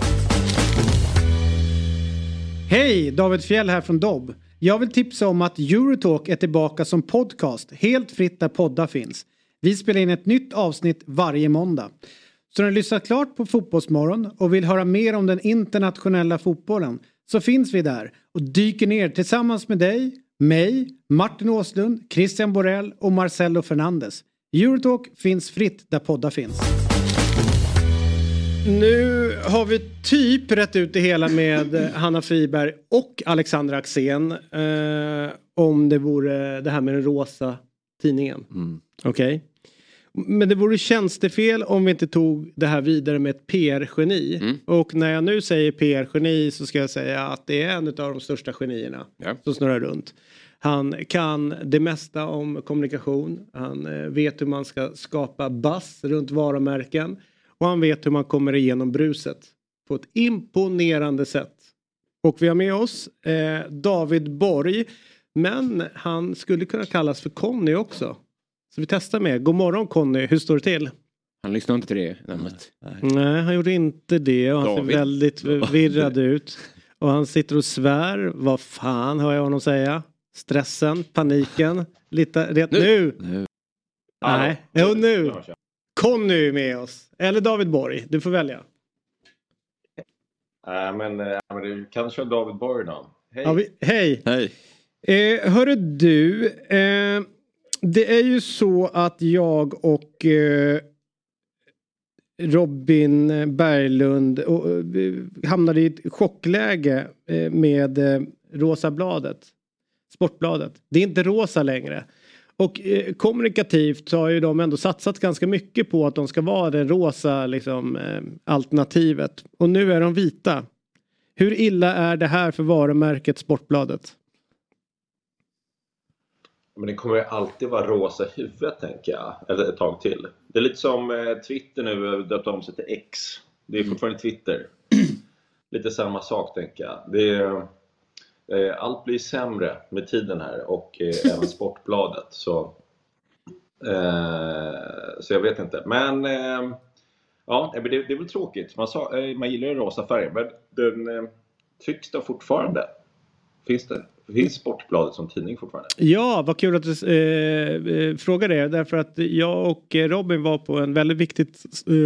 Hej, David Fjell här från Dobb. Jag vill tipsa om att Eurotalk är tillbaka som podcast, helt fritt där poddar finns. Vi spelar in ett nytt avsnitt varje måndag. Så när du lyssnat klart på Fotbollsmorgon och vill höra mer om den internationella fotbollen så finns vi där och dyker ner tillsammans med dig, mig, Martin Åslund, Christian Borell och Marcelo Fernandes. Eurotalk finns fritt där poddar finns. Nu har vi typ rätt ut det hela med Hanna Friberg och Alexandra Axén. Eh, om det vore det här med den rosa tidningen. Okej. Men det vore tjänstefel om vi inte tog det här vidare med ett PR-geni. Och när jag nu säger PR-geni så ska jag säga att det är en av de största genierna som snurrar runt. Han kan det mesta om kommunikation. Han eh, vet hur man ska skapa buzz runt varumärken. Och han vet hur man kommer igenom bruset på ett imponerande sätt. Och vi har med oss eh, David Borg. Men han skulle kunna kallas för Conny också. Så vi testar med. God morgon Conny, hur står det till? Han lyssnar inte till det namnet. Nej, han gjorde inte det och han David. ser väldigt förvirrad ut. Och han sitter och svär. Vad fan hör jag honom säga? Stressen, paniken. Lite, det, nu! Nej, jo nu! Conny är med oss. Eller David Borg, du får välja. Nej, men, äh, men du kan köra David Borg då. Hej. Ja, vi, hej! Hej! Eh, hörru du, eh, det är ju så att jag och eh, Robin Berglund och, eh, hamnade i ett chockläge eh, med eh, Rosa bladet. Sportbladet. Det är inte rosa längre. Och eh, kommunikativt så har ju de ändå satsat ganska mycket på att de ska vara det rosa liksom, eh, alternativet. Och nu är de vita. Hur illa är det här för varumärket Sportbladet? Men det kommer ju alltid vara rosa i huvudet tänker jag. Ett tag till. Det är lite som eh, Twitter nu eh, döpt om sig till X. Det är fortfarande Twitter. lite samma sak tänker jag. Det är, Eh, allt blir sämre med tiden här och även Sportbladet. Så, så jag vet inte. Men ja, det, det är väl tråkigt. Man, sa, man gillar ju rosa färger men den trycks då fortfarande. Finns det? Finns Sportbladet som tidning fortfarande? Ja, vad kul att du eh, eh, frågar det. Därför att jag och eh, Robin var på en väldigt viktig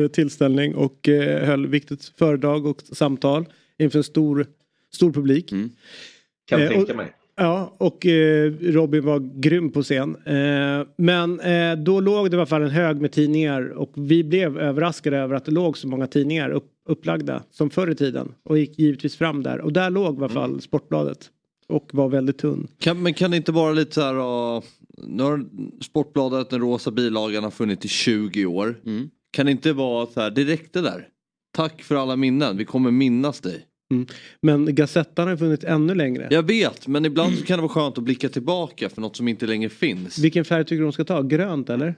eh, tillställning och eh, höll viktigt föredrag och samtal inför en stor, stor publik. Kan Eh, tänka och- mig. Ja, och eh, Robin var grym på scen. Eh, men eh, då låg det i alla fall en hög med tidningar och vi blev överraskade över att det låg så många tidningar upp, upplagda som förr i tiden och gick givetvis fram där. Och där låg i alla fall Sportbladet och var väldigt tunn. Kan, men kan det inte vara lite så här, uh, nu har Sportbladet, den rosa bilagan har funnits i 20 år. Kan det inte vara så här, det räckte där. Tack för alla minnen, vi kommer minnas dig. Mm. Men Gazettan har funnits ännu längre. Jag vet, men ibland så kan det vara skönt att blicka tillbaka för något som inte längre finns. Vilken färg tycker du de ska ta? Grönt eller?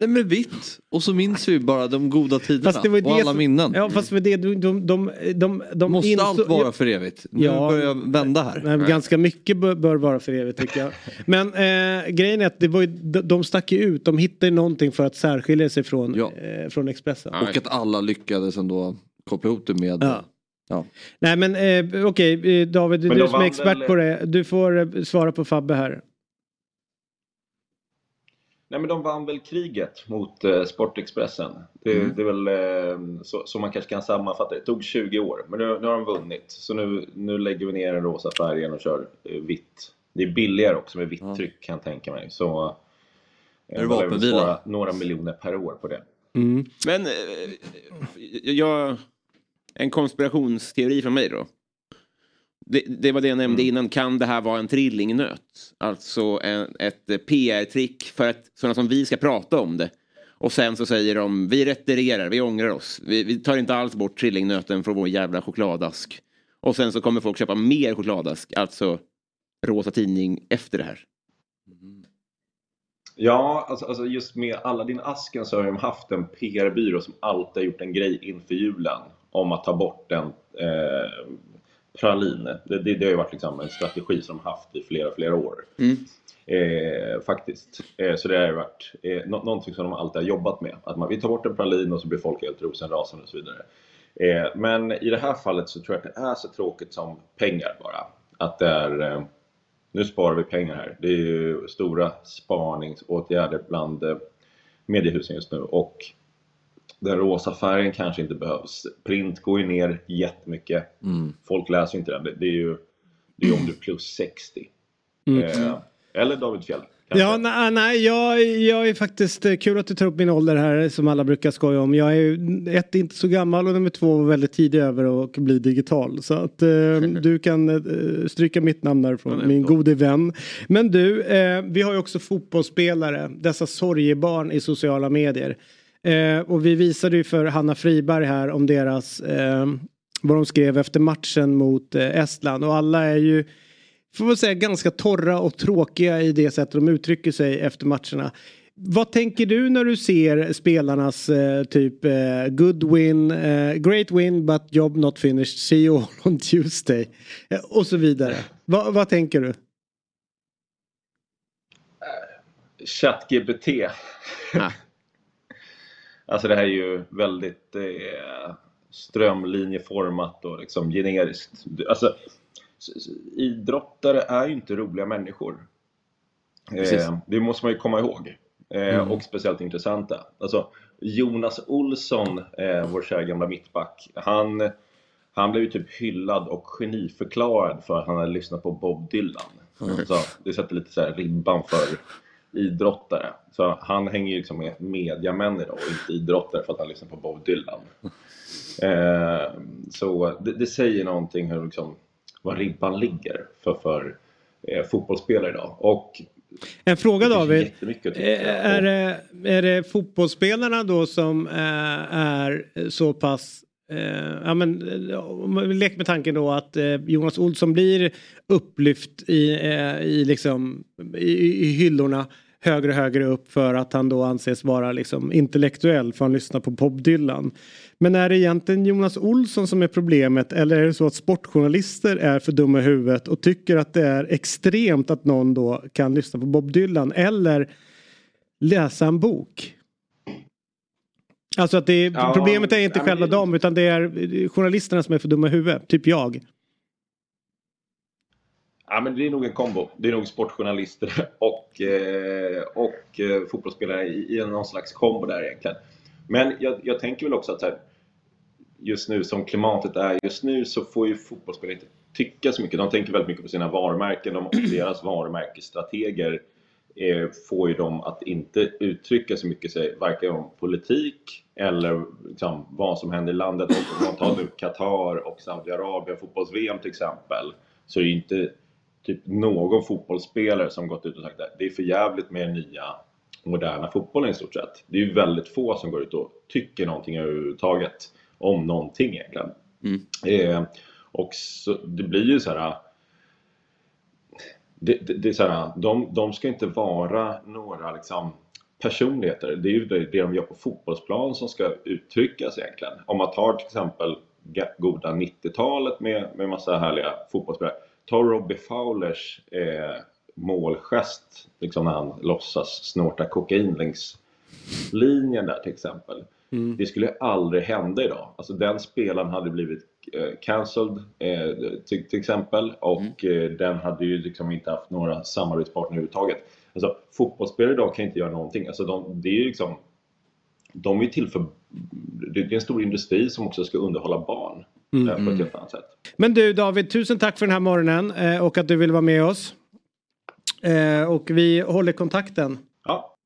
Nej men vitt. Och så minns vi bara de goda tiderna Fast det var ju och det alla som- minnen. Ja fast det, de, de, de, de, de Måste insåg- allt vara för evigt? Nu Ja. börjar jag vända här. Nej, ganska mycket bör, bör vara för evigt tycker jag. Men eh, grejen är att det var ju, de, de stack ju ut. De hittade ju någonting för att särskilja sig från, eh, från Expressen. Och att alla lyckades ändå koppla ihop det med... Ja. Ja. Nej men eh, okej eh, David, det är Men du som är expert väl- på det. Du får eh, svara på Fabbe här. Nej men de vann väl kriget mot eh, Sportexpressen. Det, Mm. det är väl eh, så, så man kanske kan sammanfatta det. Det tog 20 år men nu, nu har de vunnit. Så nu, nu lägger vi ner den rosa färgen och kör eh, vitt. Det är billigare också med vitt tryck kan jag tänka mig. Så Är lär väl vapenvila? spara några miljoner per år på det. Men eh, jag, en konspirationsteori från mig då. Det, det var det jag nämnde innan. Kan det här vara en trillingnöt? Alltså en, ett eh, PR-trick för att sådana som vi ska prata om det. Och sen så säger de vi retirerar, vi ångrar oss. Vi, vi tar inte alls bort trillingnöten från vår jävla chokladask. Och sen så kommer folk köpa mer chokladask, alltså rosa tidning efter det här. Ja, alltså, alltså just med Aladdin-asken så har de haft en PR-byrå som alltid har gjort en grej inför julen om att ta bort en eh, pralin. Det, det, det har ju varit liksom en strategi som de haft i flera, flera år. Eh, faktiskt. Eh, så det har ju varit eh, nå- någonting som de alltid har jobbat med. Att man, vi tar bort en pralin och så blir folk helt rosenrasande och så vidare. Eh, men i det här fallet så tror jag att det är så tråkigt som pengar bara. Att det är eh, nu sparar vi pengar här. Det är ju stora spaningsåtgärder bland eh, mediehusen just nu och den rosa färgen kanske inte behövs. Print går ju ner jättemycket. Mm. Folk läser ju inte den. Det, det är ju det är om du är plus 60. Mm. Eh, eller David Fjell. Ja, nej, nej jag, jag är faktiskt eh, kul att du tar upp min ålder här som alla brukar skoja om. Jag är ett inte så gammal och nummer två väldigt tidig över att bli digital. Så att eh, du kan eh, stryka mitt namn därifrån, min gode vän. Men du, eh, vi har ju också fotbollsspelare, dessa sorgebarn i sociala medier. Eh, och vi visade ju för Hanna Friberg här om deras, eh, vad de skrev efter matchen mot eh, Estland och alla är ju får man säga ganska torra och tråkiga i det sättet de uttrycker sig efter matcherna. Vad tänker du när du ser spelarnas eh, typ eh, good win, eh, great win but job not finished, see you all on Tuesday eh, och så vidare. Va, vad tänker du? ChatGPT. Alltså det här är ju väldigt eh, strömlinjeformat och liksom generiskt. Alltså, idrottare är ju inte roliga människor. Eh, det måste man ju komma ihåg. Eh, Mm. Och speciellt intressanta. Alltså, Jonas Olsson, eh, vår kära gamla mittback, han, han blev ju typ hyllad och geniförklarad för att han hade lyssnat på Bob Dylan. Mm. Så det sätter lite så här ribban för idrottare. Så han hänger ju liksom med mediamän idag och inte idrottare för att han lyssnar på Bob Dylan. Eh, så det, det säger någonting hur liksom, var ribban ligger för, för eh, fotbollsspelare idag. Och En fråga David. tycka Eh, Är det, är det fotbollsspelarna då som eh, är så pass Eh, ja, men, eh, leker med tanken då att eh, Jonas Olsson blir upplyft i, eh, i, liksom, i, i hyllorna. Högre och högre upp för att han då anses vara liksom intellektuell för han lyssnar på Bob Dylan. Men är det egentligen Jonas Olsson som är problemet eller är det så att sportjournalister är för dumma i huvudet och tycker att det är extremt att någon då kan lyssna på Bob Dylan eller läsa en bok? Alltså att det är, Ja, problemet är inte men själva dem utan det är journalisterna som är för dumma i huvudet, typ jag. Ja, men det är nog en kombo. Det är nog sportjournalister och, eh, och eh, fotbollsspelare i, i någon slags kombo där egentligen. Men jag, jag tänker väl också att här, just nu som klimatet är just nu så får ju fotbollsspelare inte tycka så mycket. De tänker väldigt mycket på sina varumärken de, och deras varumärkesstrateger eh, får ju dem att inte uttrycka så mycket sig, varken om politik eller liksom, vad som händer i landet. Om man tar nu Qatar och Saudiarabien, fotbolls-VM till exempel, så är det ju inte typ någon fotbollsspelare som gått ut och sagt att det är för jävligt med den nya moderna fotbollen i stort sett. Det är ju väldigt få som går ut och tycker någonting överhuvudtaget om någonting egentligen. Eh, och så, det blir ju så här det, det, det är så här, de, de ska inte vara några liksom, personligheter. Det är ju det, det de gör på fotbollsplan som ska uttryckas egentligen. Om man tar till exempel goda 90-talet med, med massa härliga fotbollsspelare. Ta Robbie Fowlers eh, målgest liksom när han låtsas snorta kokain längs linjen där till exempel. Det skulle aldrig hända idag. Alltså den spelaren hade blivit eh, cancelled eh, till, till exempel och eh, den hade ju liksom inte haft några samarbetspartner överhuvudtaget. Alltså fotbollsspelare idag kan inte göra någonting. Alltså de, det är ju liksom de är till för det är en stor industri som också ska underhålla barn Mm. eh, på ett helt annat sätt. Men du David, tusen tack för den här morgonen eh, och att du vill vara med oss. Eh, och vi håller kontakten. Ja,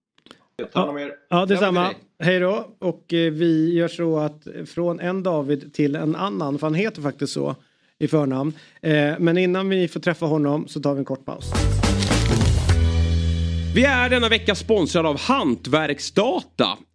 jag tar hand om er. Ja, detsamma. Hej då. Och vi gör så att från en David till en annan, för han heter faktiskt så i förnamn. Men innan vi får träffa honom så tar vi en kort paus. Vi är denna vecka sponsrade av Hantverksdata.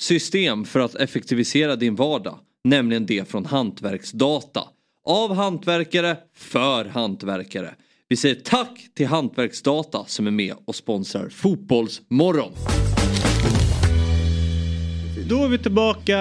system för att effektivisera din vardag. Nämligen det från Hantverksdata. Av hantverkare, för hantverkare. Vi säger tack till Hantverksdata som är med och sponsrar Fotbollsmorgon. Då är vi tillbaka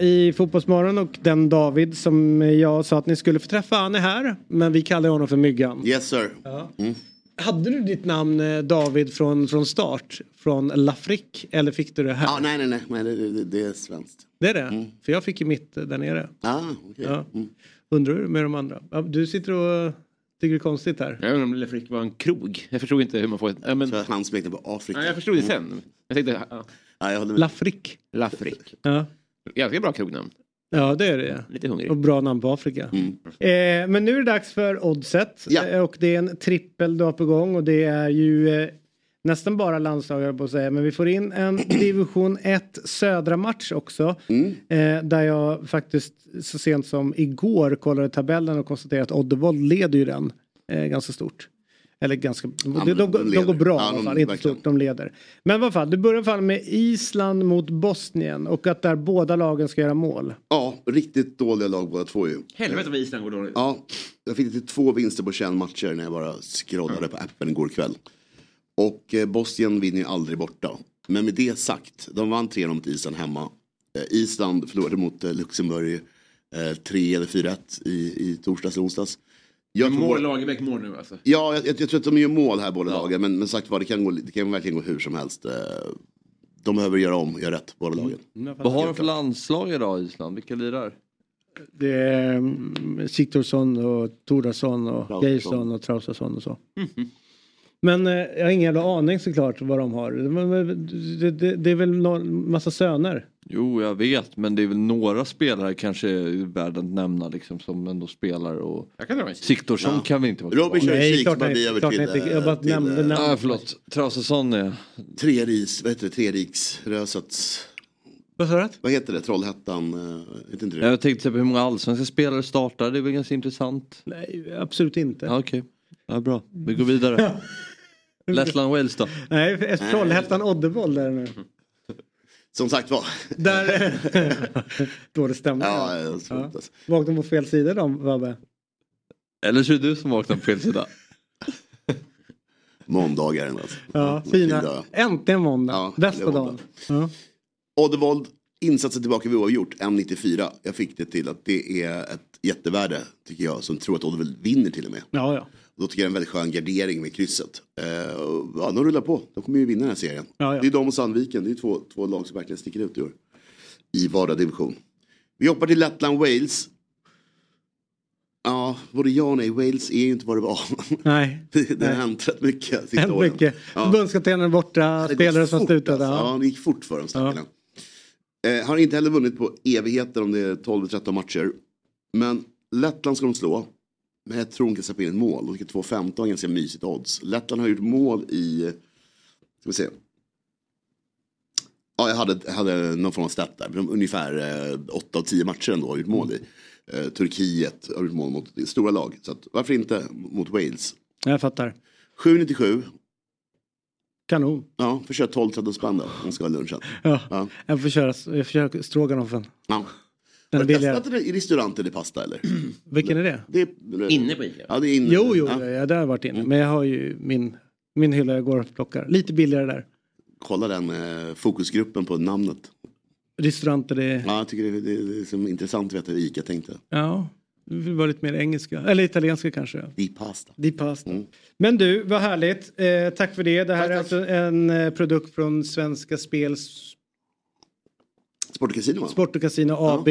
i Fotbollsmorgon och den David som jag sa att ni skulle få träffa, han är här. Men vi kallar honom för Myggan. Yes sir. Mm. Hade du ditt namn eh, David från, från start? Från Lafrick? Eller fick du det här? Ja, nej, nej, nej, men det, det, det är svenskt. Det är det? För jag fick ju mitt eh, där nere. Ah, okej. Ja. Mm. Undrar hur med de andra? Ja, du sitter och tycker det är konstigt här. Jag undrar om Le Frick var en krog. Jag förstod inte hur man får ett... Ja, men... Så han smekte på Afrika. Ja, jag förstod det sen. Jag tänkte... Ja. Ja, jag. Lafrick. Lafrick. Ja. Ganska bra krognamn. Ja, det är det. Lite hungrig. Och bra namn på Afrika. Mm. Eh, men nu är det dags för Oddset. Eh, och det är en trippel du har på gång och det är ju eh, nästan bara landslagare på att säga. Men vi får in en division 1 södra match också. Mm. Eh, där jag faktiskt så sent som igår kollade tabellen och konstaterade att Oddevold leder ju den eh, ganska stort. Eller ganska, de, de, de, de går bra Ja, i alla fall, inte stort, de leder. Men vad fan, du börjar i alla fall med Island mot Bosnien och att där båda lagen ska göra mål. Ja, riktigt dåliga lag båda två ju. Helvete vad Island går dåligt. Ja, jag fick till två vinster på 21 matcher när jag bara scrollade på appen igår kväll. Och eh, Bosnien vinner ju aldrig borta. Men med det sagt, de vann 3-0 mot Island hemma. Eh, Island förlorade mot eh, Luxemburg eh, 3 eller 4-1 i, i torsdags eller onsdags. Jag Mål båda- Lagerbäck mål nu alltså. Ja, jag, jag, jag tror att de gör mål här båda lagen. Men, men sagt var, det kan, gå, det kan verkligen gå hur som helst. Eh, De behöver göra om, göra rätt, båda lagen. Vad har de för landslag idag Island? Vilka lirar? Det är mm, Sigthorsson och Tordarsson och. Geirsson och Traustason och så. Men eh, jag har ingen jävla aning såklart vad de har. Det, det, det är väl någon massa söner. Jo, jag vet, men det är väl några spelare kanske värda att nämna liksom som ändå spelar och Siktorsson Ja. kan vi inte vara Robin kör Nej, klart nej, blir över klart till... nej, jag eh, bara till, nämnde eh, namn. Ah, förlåt, Traustason är... Treris, vad heter det? Treriksrösats... Vad sa du? Vad heter det? Trollhättan? eh, Vet inte det? Jag tänkte på hur många allsvenska spelare startar, det är väl ganska intressant. Nej, absolut inte. Ja, Okej, ja, bra. Vi går vidare. Lettland Wales då? Nej, Trollhättan Oddevold där nu. Som sagt var. Där... Då det stämmer. Ja, tror inte. Vaknade på fel sida de, Vabbe. Eller så är det du som vaknar på fel sida. Måndagaren alltså. Ja, Fin fina. dag. Äntligen måndag. Ja, Bästa dagen. Ja. Oddevold, insatsen tillbaka vid oavgjort, 1,94. Jag fick det till att det är ett jättevärde, tycker jag, som tror att Oddevold vinner till och med. Ja, ja. Då tycker jag det är en väldigt skön gardering med krysset. Eh, och, ja, de rullar på. De kommer ju vinna den här serien. Ja, ja. Det är de och Sandviken. Det är två, två lag som verkligen sticker ut i år. I vardera division. Vi hoppar till Lettland Wales. Ja, både ja och nej. Wales är ju inte vad det var. Nej. det det har hänt rätt mycket sista Hänt åren. mycket. Ja. Förbundskaptenen borta, Det spelare som slutade. Alltså. Ja, Ja. det gick fort för dem stackarna. Eh, har inte heller vunnit på evigheter om det är 12-13 matcher. Men Lettland ska de slå. Men jag tror de kan släppa in ett mål. De ska 2-15, ganska mysigt odds. Lettland har gjort mål i, ska vi se. Ja, jag hade, jag hade någon form av stat där. De, ungefär eh, 8 av 10 matcher ändå har gjort mål i. Eh, Turkiet har gjort mål mot stora lag. Så att, varför inte mot Wales? Jag fattar. 7-97. Kanon. Ja, får köra 12-13 spänn då. Om man ska ha lunchen. Ja. Ja. Jag får köra, jag får köra stroganoffen. Ja. Den Har är du testat det i restauranter i pasta eller? Vilken är det? det är, Inne på Ica? Ja, det är inne. Jo, jo, Ja. Mm. ja. jag där har varit inne. Men jag har ju min, min hylla jag går och plockar. Lite billigare där. Kolla den eh, fokusgruppen på namnet. Restauranter det är... Ja, jag tycker det, det, det är som intressant att veta hur Ica tänkte. Ja. Det vill vara lite mer engelska. Eller italienska kanske. Di pasta. Di pasta. Mm. Men du, vad härligt. Eh, tack för det. Det här är alltså en eh, produkt från Svenska Spels Sport och Casino? Sport och Casino AB.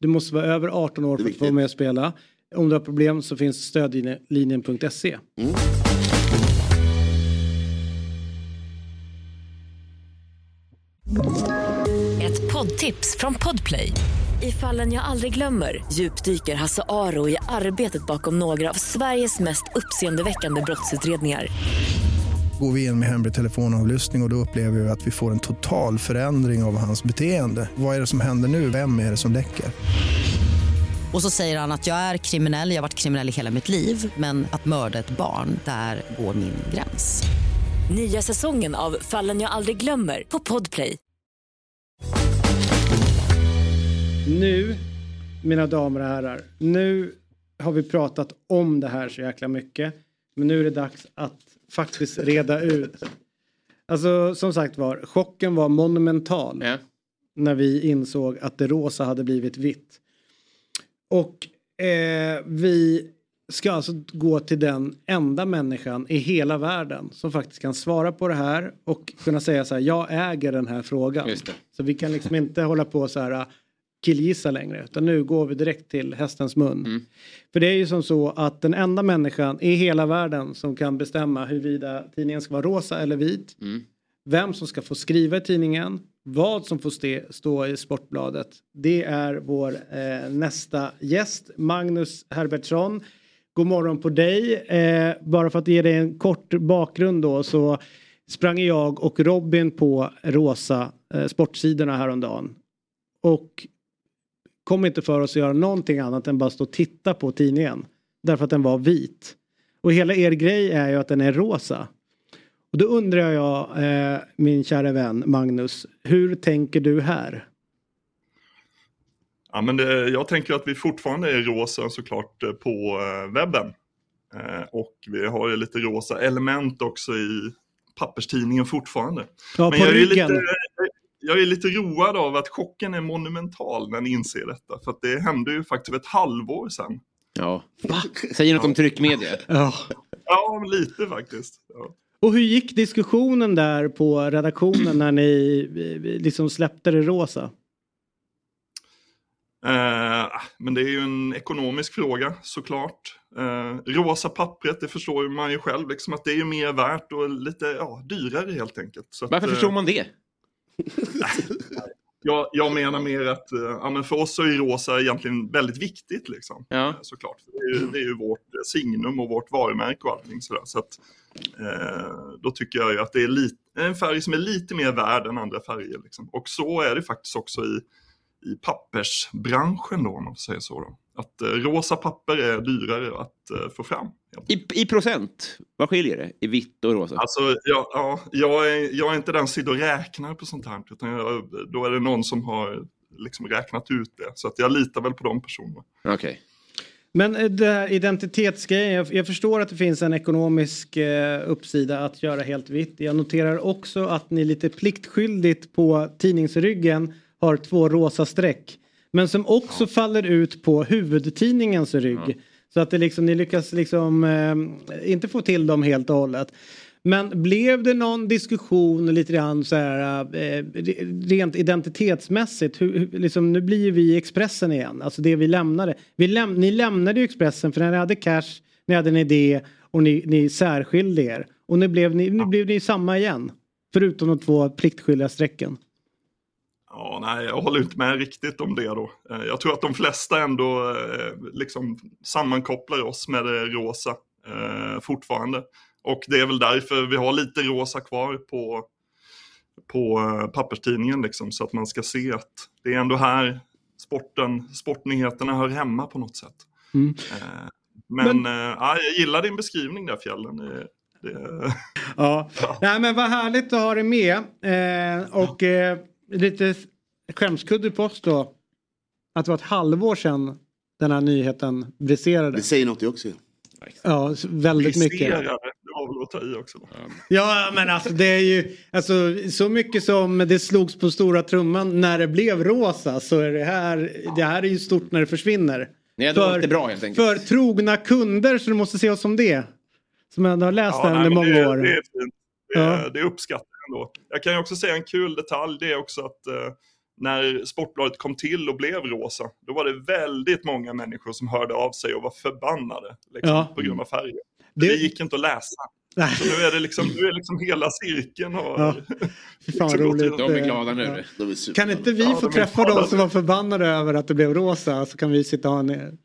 Du måste vara över 18 år för att få vara med och spela. Om du har problem så finns stödlinjen.se. Mm. Ett poddtips från Podplay. I fallen jag aldrig glömmer djupdyker Hasse Aro i arbetet bakom några av Sveriges mest uppseendeväckande brottsutredningar. Går vi in med hemlig telefonavlyssning och, och då upplever vi att vi får en total förändring av hans beteende. Vad är det som händer nu? Vem är det som läcker? Och så säger han att jag är kriminell, jag har varit kriminell i hela mitt liv men att mörda ett barn, där går min gräns. Nya säsongen av Fallen jag aldrig glömmer på Podplay. Nu, mina damer och herrar, nu har vi pratat om det här så jäkla mycket. Men nu är det dags att faktiskt reda ut. Alltså som sagt var, chocken var monumental. När vi insåg att det rosa hade blivit vitt. Och eh, vi ska alltså gå till den enda människan i hela världen som faktiskt kan svara på det här och kunna säga så här, jag äger den här frågan. Så vi kan liksom inte hålla på så här killgissa längre utan nu går vi direkt till hästens mun. För det är ju som så att den enda människan i hela världen som kan bestämma huruvida tidningen ska vara rosa eller vit, vem som ska få skriva i tidningen, vad som får ste, stå i Sportbladet. Det är vår eh, nästa gäst, Magnus Herbertsson. God morgon på dig. Eh, bara för att ge dig en kort bakgrund då så sprang jag och Robin på rosa eh, sportsidorna häromdagen. Och kom inte för oss att göra någonting annat än bara stå och titta på tidningen. Därför att den var vit. Och hela er grej är ju att den är rosa. Och då undrar jag, eh, min kära vän Magnus, hur tänker du här? Ja, men det, jag tänker att vi fortfarande är rosa såklart eh, på eh, webben. Eh, och vi har ju lite rosa element också i papperstidningen fortfarande. Ja, men på jag är, ryggen. lite, jag är lite road av att chocken är monumental när ni inser detta. För att det hände ju faktiskt för ett halvår sedan. Ja. Säger något om tryckmedier. Ja. Ja, lite faktiskt. Ja. Och hur gick diskussionen där på redaktionen när ni liksom släppte det rosa? Eh, men det är ju en ekonomisk fråga såklart. Eh, rosa pappret, det förstår man ju själv, liksom, att det är ju mer värt och lite ja, dyrare helt enkelt. Så att, Varför eh, förstår man det? Jag, jag menar mer att eh, ja, men för oss så är rosa egentligen väldigt viktigt. Liksom, Ja. eh, såklart. Det är, ju, det är ju vårt eh, signum och vårt varumärke och allting sådär. Så att, eh, då tycker jag ju att det är lite, en färg som är lite mer värd än andra färger. Liksom. Och så är det faktiskt också i, i pappersbranschen då, om man säga så. Då. Att eh, rosa papper är dyrare att eh, få fram. I, I procent, vad skiljer det i vitt och rosa? Alltså, jag, ja, jag, är, jag är inte den som sitter och räknar på sånt här. Utan jag, då är det någon som har liksom räknat ut det. Så att jag litar väl på de personerna. Okej. Men eh, det här identitetsgrejen, jag, jag förstår att det finns en ekonomisk eh, uppsida att göra helt vitt. Jag noterar också att ni lite pliktskyldigt på tidningsryggen har två rosa streck. Men som också faller ut på huvudtidningens rygg. Så att det liksom, ni lyckas liksom eh, inte få till dem helt och hållet. Men blev det någon diskussion lite grann så här eh, rent identitetsmässigt? Hur, hur, liksom, nu blir vi Expressen igen, alltså det vi lämnade. Vi läm ni lämnade ju Expressen för när ni hade cash, ni hade en idé och ni, ni särskilde er. Och nu blev ni, nu blev ni samma igen. Förutom de två pliktskyldiga strecken. Ja, nej, jag håller inte med riktigt om det då. Eh, Jag tror att de flesta ändå eh, liksom sammankopplar oss med det rosa eh, fortfarande. Och det är väl därför vi har lite rosa kvar på, på eh, papperstidningen liksom, så att man ska se att det är ändå här sporten, sportnyheterna hör hemma på något sätt. Mm. Eh, Men, eh, ja, jag gillar din beskrivning där fjällen. Det, det, Ja, Nej, men vad härligt att ha dig med. Eh, och eh, lite skämskudde på oss då. Att det var ett halvår sedan den här nyheten briserade. Det säger något det också. Ja, väldigt mycket. Ja men alltså det är ju alltså, så mycket som det slogs på stora trumman när det blev rosa så är det här, det här är ju stort när det försvinner. Nej, det var inte bra helt enkelt. För trogna kunder så du måste se oss som det. Som ändå har läst det här under många det, år. Det är fint. Det, Ja. det uppskattar jag ändå. Jag kan ju också säga en kul detalj. Det är också att eh, när Sportbladet kom till och blev rosa. Då var det väldigt många människor som hörde av sig och var förbannade. Liksom, Ja. På grund av färgen. Det- Det... gick inte att läsa. Så nu är det liksom, nu är liksom hela cirkeln har... Ja. Fan roligt. De är glada nu. Ja. De är Kan inte vi Ja, få träffa de som var förbannade över att det blev rosa så kan vi sitta och,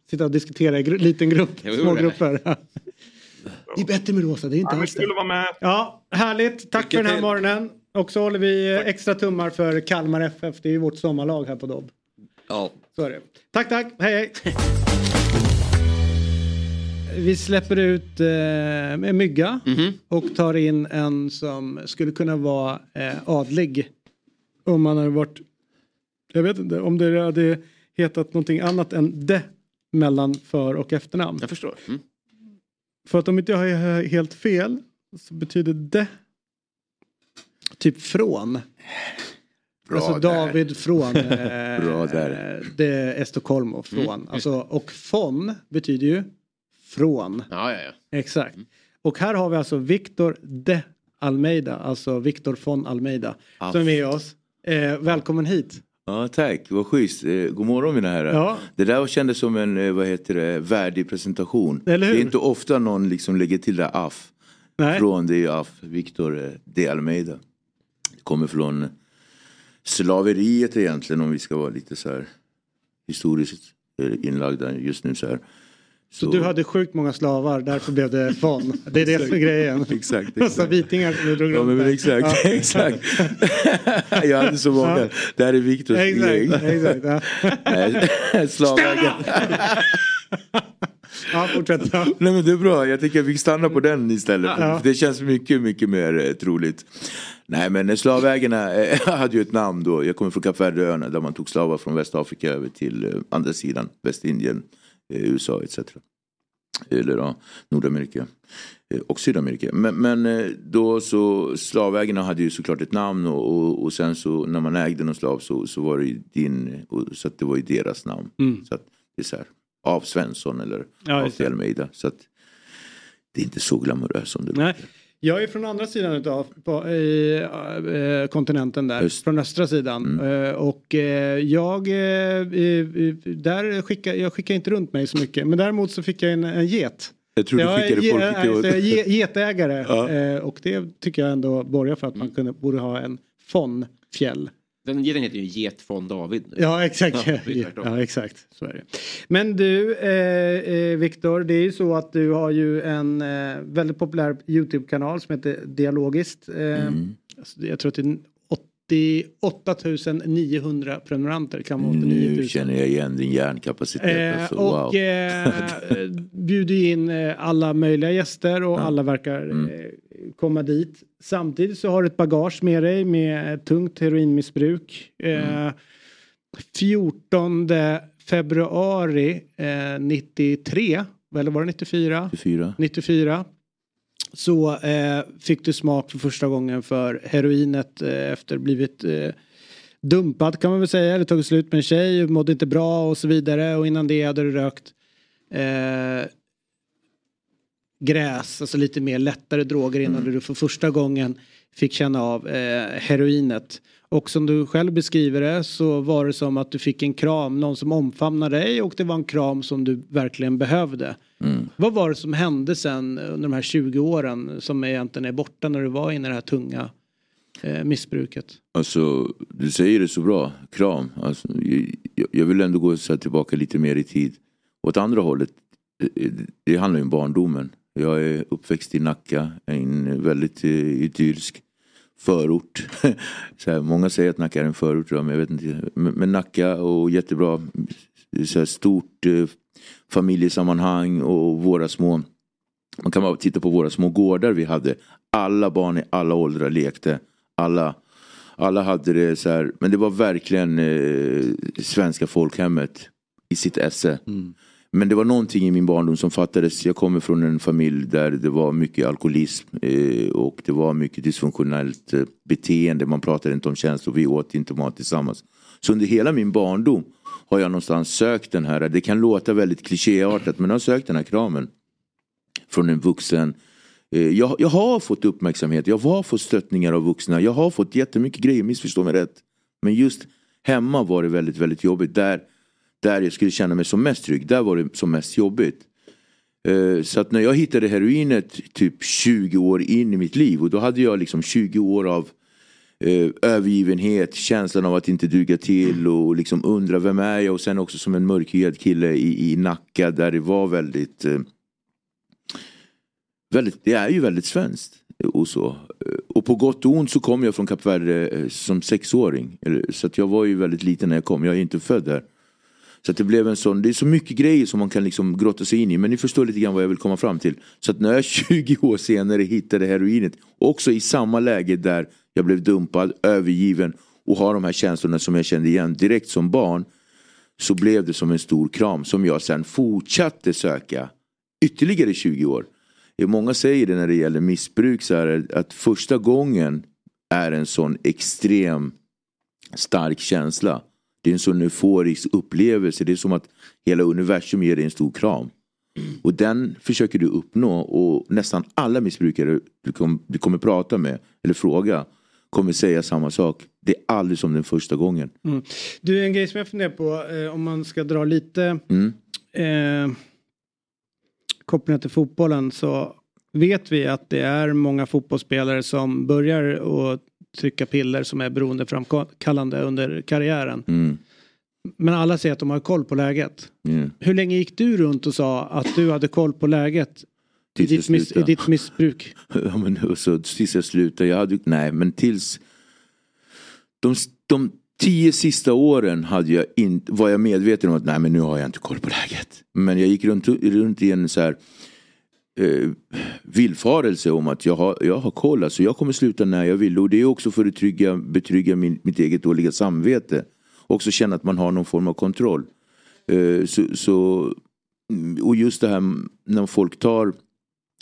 sitta och diskutera i gru- liten grupp, små grupper. Det är bättre med rosa, det är inte Ja, alls det. vara med. Ja, härligt. Tack Lycka för den här till. morgonen. Och så håller vi eh, extra tummar för Kalmar FF. Det är ju vårt sommarlag här på Dobb. Ja. Så är det. Tack, tack. Hej, hej. Vi släpper ut eh, en mygga Mhm. och tar in en som skulle kunna vara eh, adlig. Om man hade varit, jag vet inte, om det hade hetat någonting annat än de mellan för och efternamn. Jag förstår. Mm. För att om inte jag har helt fel så betyder det typ från. Bra alltså där. David från eh, Bra där. det är Estocolmo från. Mm, alltså, och von betyder ju från. Ja, ja, ja. Exakt. Och här har vi alltså Victor de Almeida, alltså Victor von Almeida Ja. som är med oss. Eh, välkommen hit. Ja, tack. Vad schysst. Eh, God morgon mina herrar. Ja. Det där kändes som en eh, vad heter det, värdig presentation. Eller hur? Det är inte ofta någon liksom lägger till det AF. Nej. Från det är AF, Victor eh, de Almeida. Det kommer från slaveriet egentligen om vi ska vara lite så här historiskt inlagda just nu så här. Så, du hade sjukt många slavar, därför blev det von. Det är det som är grejen. Exakt. Massa vitingar som du drog Ja, runt men, exakt, Ja. exakt. jag hade så många. Ja. Det här är Viktors gäng. Exakt, exakt. Slavvägen. ja, fortsätt. Ja. Nej men det är bra, jag tycker vi stannar på den istället. Ja. Det känns mycket, mycket mer eh, troligt. Nej men slavägarna eh, hade ju ett namn då. Jag kommer från Kap Verdeöarna där man tog slavar från Västafrika över till eh, andra sidan, Västindien, eh, USA etc. Eller ja, Nordamerika eh, och Sydamerika. Men, men eh, då så slavägarna hade ju såklart ett namn och, och, och sen så när man ägde någon slav så, så var det ju din, och, så att det var ju deras namn. Mm. Så att det är så här, av Svensson eller Ja, av. Almeida. Så att det är inte så glamoröst som det Nej. låter. Jag är från andra sidan utav på, i, eh, kontinenten där, från östra sidan. Mm. Eh, och eh, jag, eh, där skickar, jag skickar inte runt mig så mycket. Men däremot så fick jag en, en get. Jag tror du Jag är skickade folk till... jag är ge- Getägare. Ja. Och det tycker jag ändå borgar för att man kunde, borde ha en fondfjäll. Den geten heter ju Get från David. Ja exakt. Ja, Ja, exakt. Så är det. Men du eh, eh, Viktor, det är ju så att du har ju en eh, väldigt populär YouTube-kanal som heter Dialogiskt. Eh, alltså, jag tror att det är 88 900 prenumeranter. Kan vara 89 Nu 000. känner jag igen din hjärnkapacitet. Eh, alltså, och wow. eh, bjuder in eh, alla möjliga gäster och alla verkar Mm. eh, komma dit. Samtidigt så har du ett bagage med dig med tungt heroinmissbruk. Eh, Mm. 14 februari eh, 93, eller var det 94? 94. 94. Så eh, fick du smak för första gången för heroinet eh, efter blivit eh, dumpad kan man väl säga. Eller tagit slut med en tjej, mådde inte bra och så vidare. Och innan det hade du rökt eh, gräs, alltså lite mer lättare droger innan du för första gången fick känna av eh, heroinet. Och som du själv beskriver det så var det som att du fick en kram, någon som omfamnade dig och det var en kram som du verkligen behövde. Mm. Vad var det som hände sen under de här 20 åren som egentligen är borta när du var inne i det här tunga eh, missbruket? Alltså, du säger det så bra. Kram. Alltså, jag, jag vill ändå gå så tillbaka lite mer i tid. Åt andra hållet, det, det handlar ju om barndomen. Jag är uppväxt i Nacka, en väldigt eh, idyllisk förort. så här, många säger att Nacka är en förort, men jag vet inte. Men, Nacka och jättebra, så här, stort eh, familjesammanhang och våra små man kan bara titta på våra små gårdar vi hade. Alla barn i alla åldrar lekte. Alla, alla hade det så här. Men det var verkligen eh, svenska folkhemmet i sitt esse. Mm. Men det var någonting i min barndom som fattades. Jag kommer från en familj där det var mycket alkoholism eh, och det var mycket dysfunktionellt eh, beteende. Man pratade inte om känslor, vi åt inte mat tillsammans. Så under hela min barndom har jag någonstans sökt den här, det kan låta väldigt klichéartat men jag har sökt den här kramen från en vuxen. Eh, Jag, jag har fått uppmärksamhet, jag har fått stöttningar av vuxna, jag har fått jättemycket grejer, missförstå mig rätt. Men just hemma var det väldigt, väldigt jobbigt. Där, där jag skulle känna mig som mest trygg, där var det som mest jobbigt. Eh, så att när jag hittade heroinet typ 20 år in i mitt liv och då hade jag liksom 20 år av eh, övergivenhet, känslan av att inte duga till och liksom undra vem är jag och sen också som en mörkhyad kille i, i Nacka där det var väldigt eh, väldigt, det är ju väldigt svenskt. Och, så. och på gott och ont så kom jag från Kap Verde som sexåring. Så att jag var ju väldigt liten när jag kom, jag är inte född där. Så att det blev en sån, det är så mycket grejer som man kan liksom grotta sig in i. Men ni förstår lite grann vad jag vill komma fram till. Så att när jag 20 år senare hittade heroinet, också i samma läge där jag blev dumpad, övergiven och har de här känslorna som jag kände igen direkt som barn. Så blev det som en stor kram som jag sen fortsatte söka ytterligare 20 år. Många säger det när det gäller missbruk så här, att första gången är en sån extrem stark känsla. Det är en sån euforisk upplevelse. Det är som att hela universum ger dig en stor kram. Och den försöker du uppnå och nästan alla missbrukare du, kom, du kommer prata med eller fråga kommer säga samma sak. Det är aldrig som den första gången. Mm. Du, en grej som jag funderar på eh, om man ska dra lite Mm. eh, kopplingar till fotbollen så vet vi att det är många fotbollsspelare som börjar att trycka piller som är beroendeframkallande under karriären. Mm. Men alla säger att de har koll på läget. Mm. Hur länge gick du runt och sa att du hade koll på läget i ditt, miss, i ditt missbruk? Ja, men så, tills jag slutade. Jag hade, nej, men tills... De, de tio sista åren hade jag in, var jag medveten om att nej, men nu har jag inte koll på läget. Men jag gick runt, runt i en så här eh, villfarelse om att jag har, jag har koll. Alltså, jag kommer sluta när jag vill. Och det är också för att trygga, betrygga min, mitt eget dåliga samvete. Också känna att man har någon form av kontroll. Eh, så, så, mm, och just det här när folk tar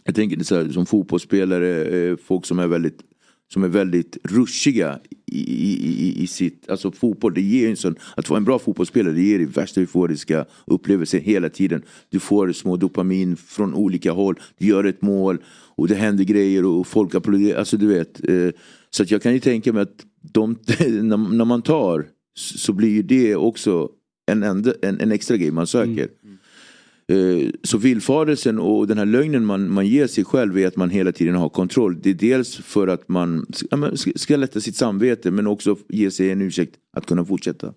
jag tänker så här, som fotbollsspelare, eh, folk som är väldigt som är väldigt ruschiga i, i, i, i sitt, alltså fotboll, det ger en sån, att vara en bra fotbollsspelare det ger dig värsta euforiska upplevelser hela tiden. Du får små dopamin från olika håll, du gör ett mål och det händer grejer och folk applåderar, alltså du vet. Eh, så att jag kan ju tänka mig att de, när, man tar så blir ju det också en, enda, en, en extra grej man söker. Mm. Så villfarelsen och den här lögnen man, man ger sig själv är att man hela tiden har kontroll. Det är dels för att man ska- ska lätta sitt samvete men också ge sig en ursäkt att kunna fortsätta.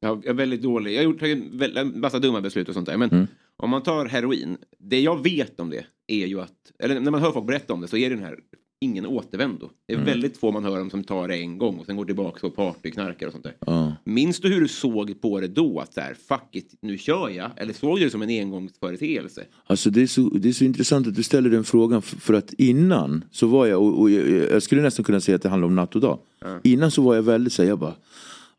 Jag är väldigt dålig. Jag har gjort tagit en massa dumma beslut och sånt där. Men Mm. om man tar heroin. Det jag vet om det är ju att, eller när man hör folk berätta om det så är det den här ingen återvändo. Det är Mm. väldigt få man hör om som tar det en gång och sen går tillbaka och partyknarkar och sånt där. Ja. Minns du hur du såg på det då? Att så här, fuck it, nu kör jag. Eller såg du det som en engångsföreteelse? Alltså det är, så, det är så intressant att du ställer den frågan f- för att innan så var jag, och, och jag, jag skulle nästan kunna säga att det handlar om natt och dag. Ja. Innan så var jag väldigt såhär, jag bara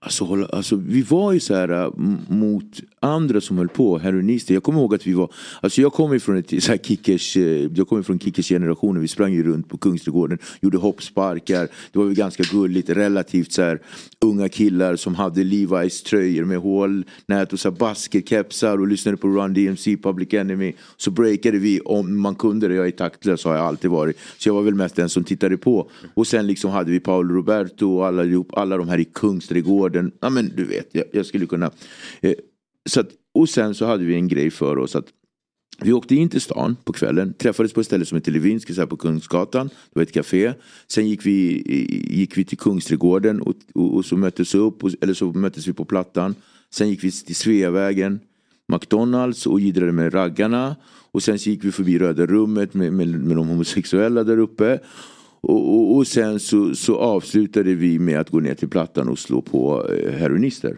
Alltså, alltså vi var ju så här äh, mot andra som höll på, heroinister. Jag kommer ihåg att vi var, alltså jag kommer från ett så här kickers, eh, jag kommer från kickers generationen. Vi sprang ju runt på Kungsträdgården, gjorde hoppsparkar. Det var ju ganska gulligt, relativt så här unga killar som hade Levi's tröjor med hålnät och så här basketkepsar och lyssnade på Run DMC, Public Enemy. Så breakade vi om man kunde det. Jag är taktlös har jag alltid varit. Så jag var väl mest den som tittade på. Och sen liksom hade vi Paolo Roberto och alla, alla de här i Kungsträdgården. Ja men du vet, jag, jag skulle kunna. Eh, så att, och sen så hade vi en grej för oss att vi åkte in till stan på kvällen, träffades på ett ställe som heter Levinsk, så här på Kungsgatan. Det var ett café. Sen gick vi, eh, gick vi till Kungsträdgården och, och, och så möttes vi upp, och, eller så möttes vi på Plattan. Sen gick vi till Sveavägen, McDonalds och jiddrade med raggarna. Och sen så gick vi förbi Röda rummet med, med, med de homosexuella där uppe. Och, och, och sen så, så avslutade vi med att gå ner till Plattan och slå på eh, heroinister.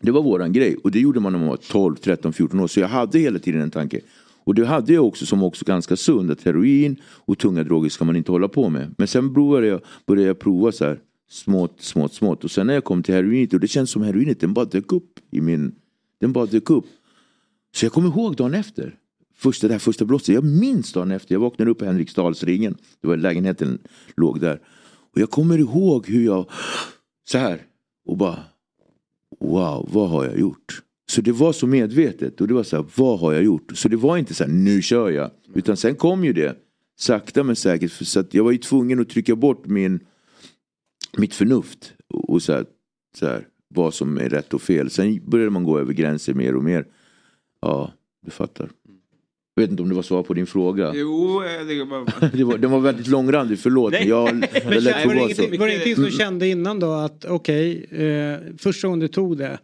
Det var våran grej och det gjorde man när man var 12, 13, 14 år. Så jag hade hela tiden en tanke. Och det hade jag också som också ganska sund att heroin och tunga droger ska man inte hålla på med. Men sen började jag, började jag prova så här smått, smått, smått. Och sen när jag kom till heroinet och det känns som heroinet den bara dök upp i min, den bara dök upp. Så jag kommer ihåg dagen efter. Första, det här första brottet. Jag minns dagen efter. Jag vaknade upp i Henriksdalsringen. Det var lägenheten låg där. Och jag kommer ihåg hur jag så här och bara wow, vad har jag gjort? Så det var så medvetet och det var så här, vad har jag gjort? Så det var inte så här, nu kör jag. Utan sen kom ju det, sakta men säkert. För så att jag var ju tvungen att trycka bort min, mitt förnuft. Och så, här, så här, vad som är rätt och fel. Sen började man gå över gränser mer och mer. Ja, du fattar. Jag vet inte om det var svar på din fråga. Jo, eh, det var... Det var, den var väldigt långrandig, förlåt. Men jag, jag Men lät var, det var det ingenting som du kände innan då att okej, eh, första gången du tog det.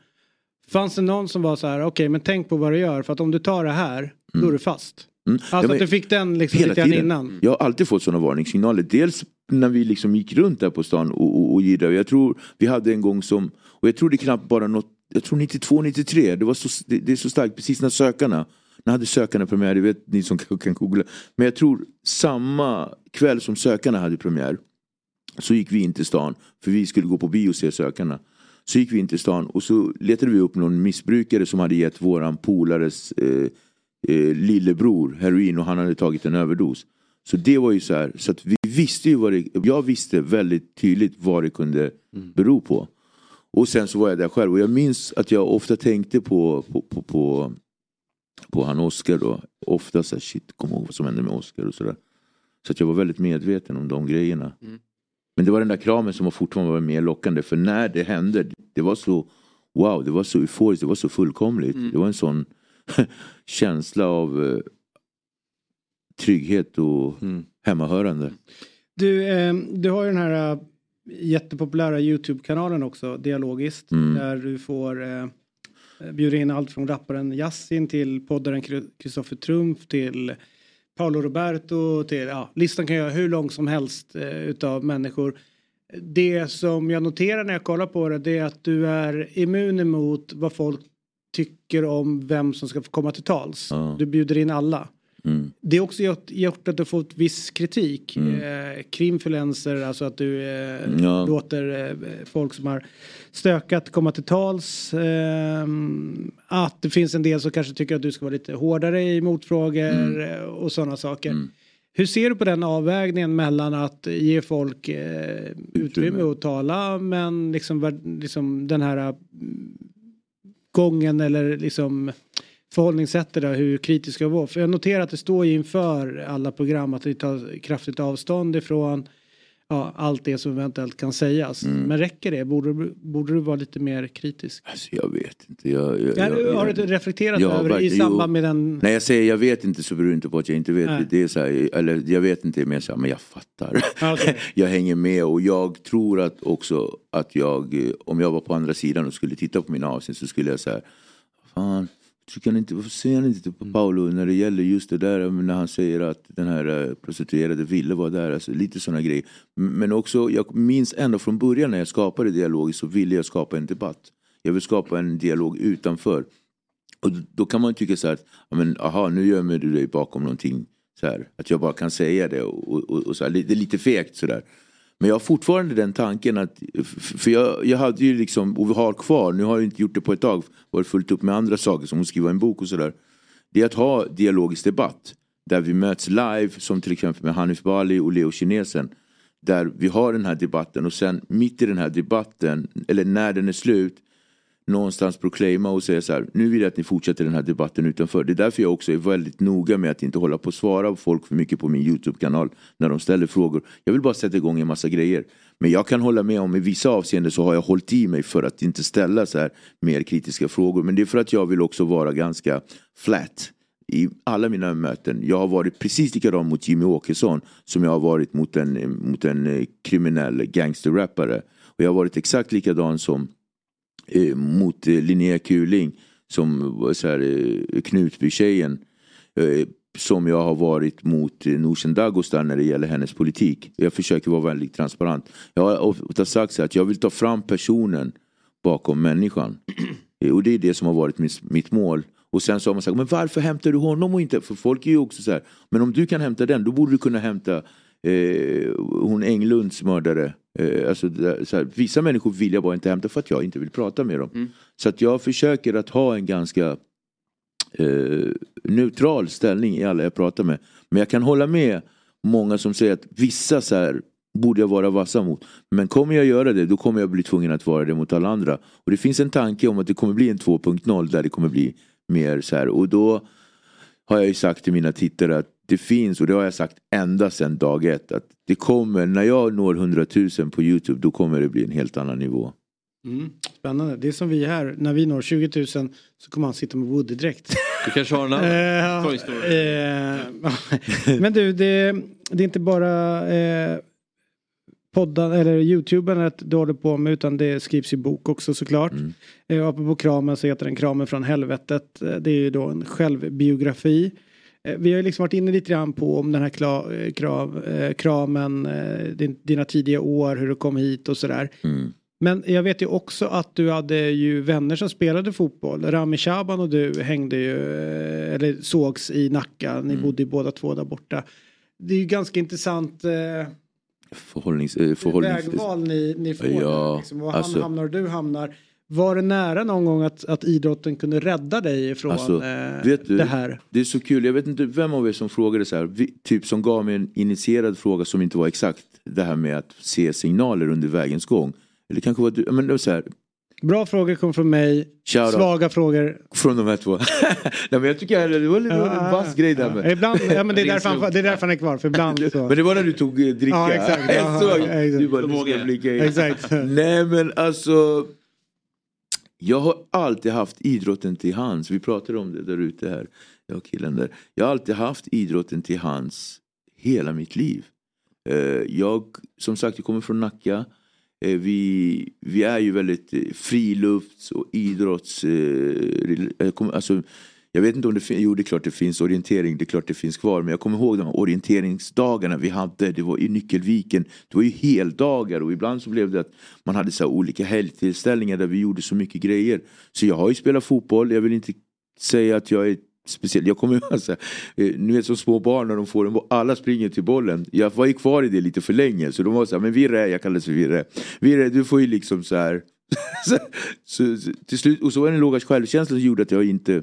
Fanns det någon som var så här, okej men tänk på vad du gör för att om du tar det här, då är du fast. Mm. Alltså Ja, men att du fick den liksom hela tiden. innan. Jag har alltid fått sådana varningssignaler. Dels när vi liksom gick runt där på stan och, och, och jiddade. Jag tror vi hade en gång som, och jag tror det knappt bara något, jag tror 92, 93, det, var så, det, det är så starkt precis när sökarna, när hade sökarna premiär, det vet ni som kan kan googla. Men jag tror samma kväll som sökarna hade premiär så gick vi in till stan, för vi skulle gå på bio och se sökarna. Så gick vi in till stan och så letade vi upp någon missbrukare som hade gett våran polares eh, eh, lillebror heroin och han hade tagit en överdos. Så det var ju så här, så att vi visste ju vad det, jag visste väldigt tydligt vad det kunde bero på. Och sen så var jag där själv och jag minns att jag ofta tänkte på, på, på, på, på han Oscar då. Ofta så här, shit, kom ihåg vad som hände med Oscar och sådär. Så att jag var väldigt medveten om de grejerna. Men det var den där kramen som var fortfarande var mer lockande. För när det hände, det var så wow, det var så euforiskt, det var så fullkomligt. Det var en sån känsla av eh, trygghet och hemmahörande. Du, eh, du har ju den här eh, jättepopulära YouTube-kanalen också, Dialogiskt. Mm. Där du får eh, bjuda in allt från rapparen Yasin till poddaren Kristoffer Trumf till Paolo Roberto till, ja, listan kan göra hur lång som helst eh, utav människor. Det som jag noterar när jag kollar på det, det är att du är immun emot vad folk tycker om vem som ska få komma till tals. Ja. Du bjuder in alla. Mm. Det har också gjort, gjort att du fått viss kritik. Mm. Eh, krimfluencer, alltså att du eh, Ja. låter eh, folk som har stökat komma till tals. Eh, att det finns en del som kanske tycker att du ska vara lite hårdare i motfrågor Mm. eh, och sådana saker. Hur ser du på den avvägningen mellan att ge folk eh, utrymme att tala men liksom, liksom den här mm, gången eller liksom förhållningssättet där, hur kritisk ska vara. För jag noterar att det står ju inför alla program att vi tar kraftigt avstånd ifrån ja, allt det som eventuellt kan sägas. Mm. Men räcker det? Borde, borde du vara lite mer kritisk? Alltså, jag vet inte. Jag, jag, Ja, jag, har du reflekterat över det i samband med den? När jag säger jag vet inte så beror det inte på att jag inte vet. Nej. Det är så här, eller jag vet inte, men jag, säger, men jag fattar. Okej. jag hänger med och jag tror att också att jag, om jag var på andra sidan och skulle titta på mina avsnitt så skulle jag säga, fan, tycker han inte, varför säger han inte på Paolo när det gäller just det där när han säger att den här eh, prostituerade ville vara där, alltså lite sådana grejer. Men också, jag minns ända från början när jag skapade dialog så ville jag skapa en debatt. Jag vill skapa en dialog utanför. Och då- kan man tycka så här, men, aha, nu gömmer du dig bakom någonting. Så här, att jag bara kan säga det och, och, och så här, det är lite fegt sådär. Men jag har fortfarande den tanken att, för jag, jag hade ju liksom, och vi har kvar, nu har jag inte gjort det på ett tag, varit fullt upp med andra saker som att skriva en bok och sådär. Det är att ha dialogisk debatt. Där vi möts live, som till exempel med Hanif Bali och Leo Kinesen. Där vi har den här debatten och sen mitt i den här debatten, eller när den är slut, någonstans proclaima och säga så här, nu vill jag att ni fortsätter den här debatten utanför. Det är därför jag också är väldigt noga med att inte hålla på och svara på folk för mycket på min YouTube-kanal när de ställer frågor. Jag vill bara sätta igång en massa grejer. Men jag kan hålla med om i vissa avseenden så har jag hållit i mig för att inte ställa så här mer kritiska frågor. Men det är för att jag vill också vara ganska flat i alla mina möten. Jag har varit precis likadan mot Jimmy Åkesson som jag har varit mot en, mot en eh, kriminell gangsterrappare. Och jag har varit exakt likadan som eh, mot eh, Linnea Kuling som var så här, eh, Knutby-tjejen. Eh, som jag har varit mot eh, Nooshi Dagostar när det gäller hennes politik. Jag försöker vara väldigt transparent. Jag har ofta sagt så att jag vill ta fram personen bakom människan. Och det är det som har varit mitt, mitt mål. Och sen så har man sagt, men varför hämtar du honom och inte? För folk är ju också så här, men om du kan hämta den, då borde du kunna hämta eh, hon Englunds mördare. Eh, alltså, så här, vissa människor vill jag bara inte hämta för att jag inte vill prata med dem. Så att jag försöker att ha en ganska eh, neutral ställning i alla jag pratar med. Men jag kan hålla med många som säger att vissa så här, borde jag vara vassa mot. Men kommer jag göra det då kommer jag bli tvungen att vara det mot alla andra. Och det finns en tanke om att det kommer bli en 2.0 där det kommer bli mer så här. Och då har jag ju sagt till mina tittare att det finns, och det har jag sagt ända sedan dag ett, att det kommer, när jag når 100 000 på YouTube då kommer det bli en helt annan nivå. Mm. Spännande. Det är som vi här. När vi når 20 000 så kommer han sitta med Woody-dräkt. Du kanske har en annan Eh, Toy Story. eh, Men du, det, det är inte bara eh, podden eller youtuben att du håller på med utan det skrivs i bok också såklart. Mm. Eh, apropå kramen så heter den Kramen från helvetet. Eh, Det är ju då en självbiografi. Eh, Vi har ju liksom varit inne lite grann på om den här kla, krav, kramen, din, dina tidiga år, hur du kom hit och sådär. Mm. Men jag vet ju också att du hade ju vänner som spelade fotboll. Rami Shaban och du hängde ju, eller sågs i Nacka. Ni bodde ju båda två där borta. Det är ju ganska intressant eh, Förhållnings, eh, förhållnings, vägval ni, ni får. Ja, där, liksom. Och han alltså- hamnar och du hamnar. Var det nära någon gång att, att idrotten kunde rädda dig från Alltså, eh, du, det här? Det är så kul, jag vet inte vem av er som frågade så här, vi, typ som gav mig en initierad fråga som inte var exakt det här med att se signaler under vägens gång. Eller kanske var du, men det var så här, Bra frågor kom från mig. Shout out. Svaga frågor. från de här två. Nej men jag tycker det var lite Ja, en vass grej där med. Ibland, ja, men det, är därför han, det är därför han är kvar. För ibland så. Men det var när du tog eh, dricka. Ja, exakt. Jag Ja, såg. exakt. Du bara, ska jag blicka in. Exakt. Nej men alltså. Jag har alltid haft idrotten till hands. Vi pratade om det där ute här. Jag och killen där. Jag har alltid haft idrotten till hands hela mitt liv. Eh, Jag, som sagt, jag kommer från Nacka. Eh, vi, vi är ju väldigt eh, frilufts och idrotts... Eh, jag Alltså, jag vet inte om det finns, jo det är klart det finns orientering, det är klart det finns kvar. Men jag kommer ihåg de här orienteringsdagarna vi hade, det var i Nyckelviken. Det var ju heldagar och ibland så blev det att man hade så här olika helgtillställningar där vi gjorde så mycket grejer. Så jag har ju spelat fotboll, jag vill inte säga att jag är Speciellt, Jag kommer ihåg så här, eh, så som små barn när de får en alla springer till bollen. Jag var ju kvar i det lite för länge så de var så här, men Virre, jag kallades för Virre. Virre, du får ju liksom så här. så, så, till slut, och så var det en låga självkänsla som gjorde att jag inte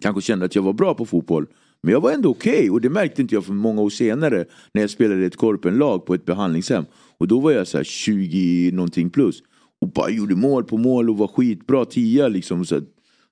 kanske kände att jag var bra på fotboll. Men jag var ändå okej och det märkte inte jag för många år senare när jag spelade i ett korpenlag på ett behandlingshem. Och då var jag så här 20 någonting plus. Och bara gjorde mål på mål och var skitbra tia liksom. Så,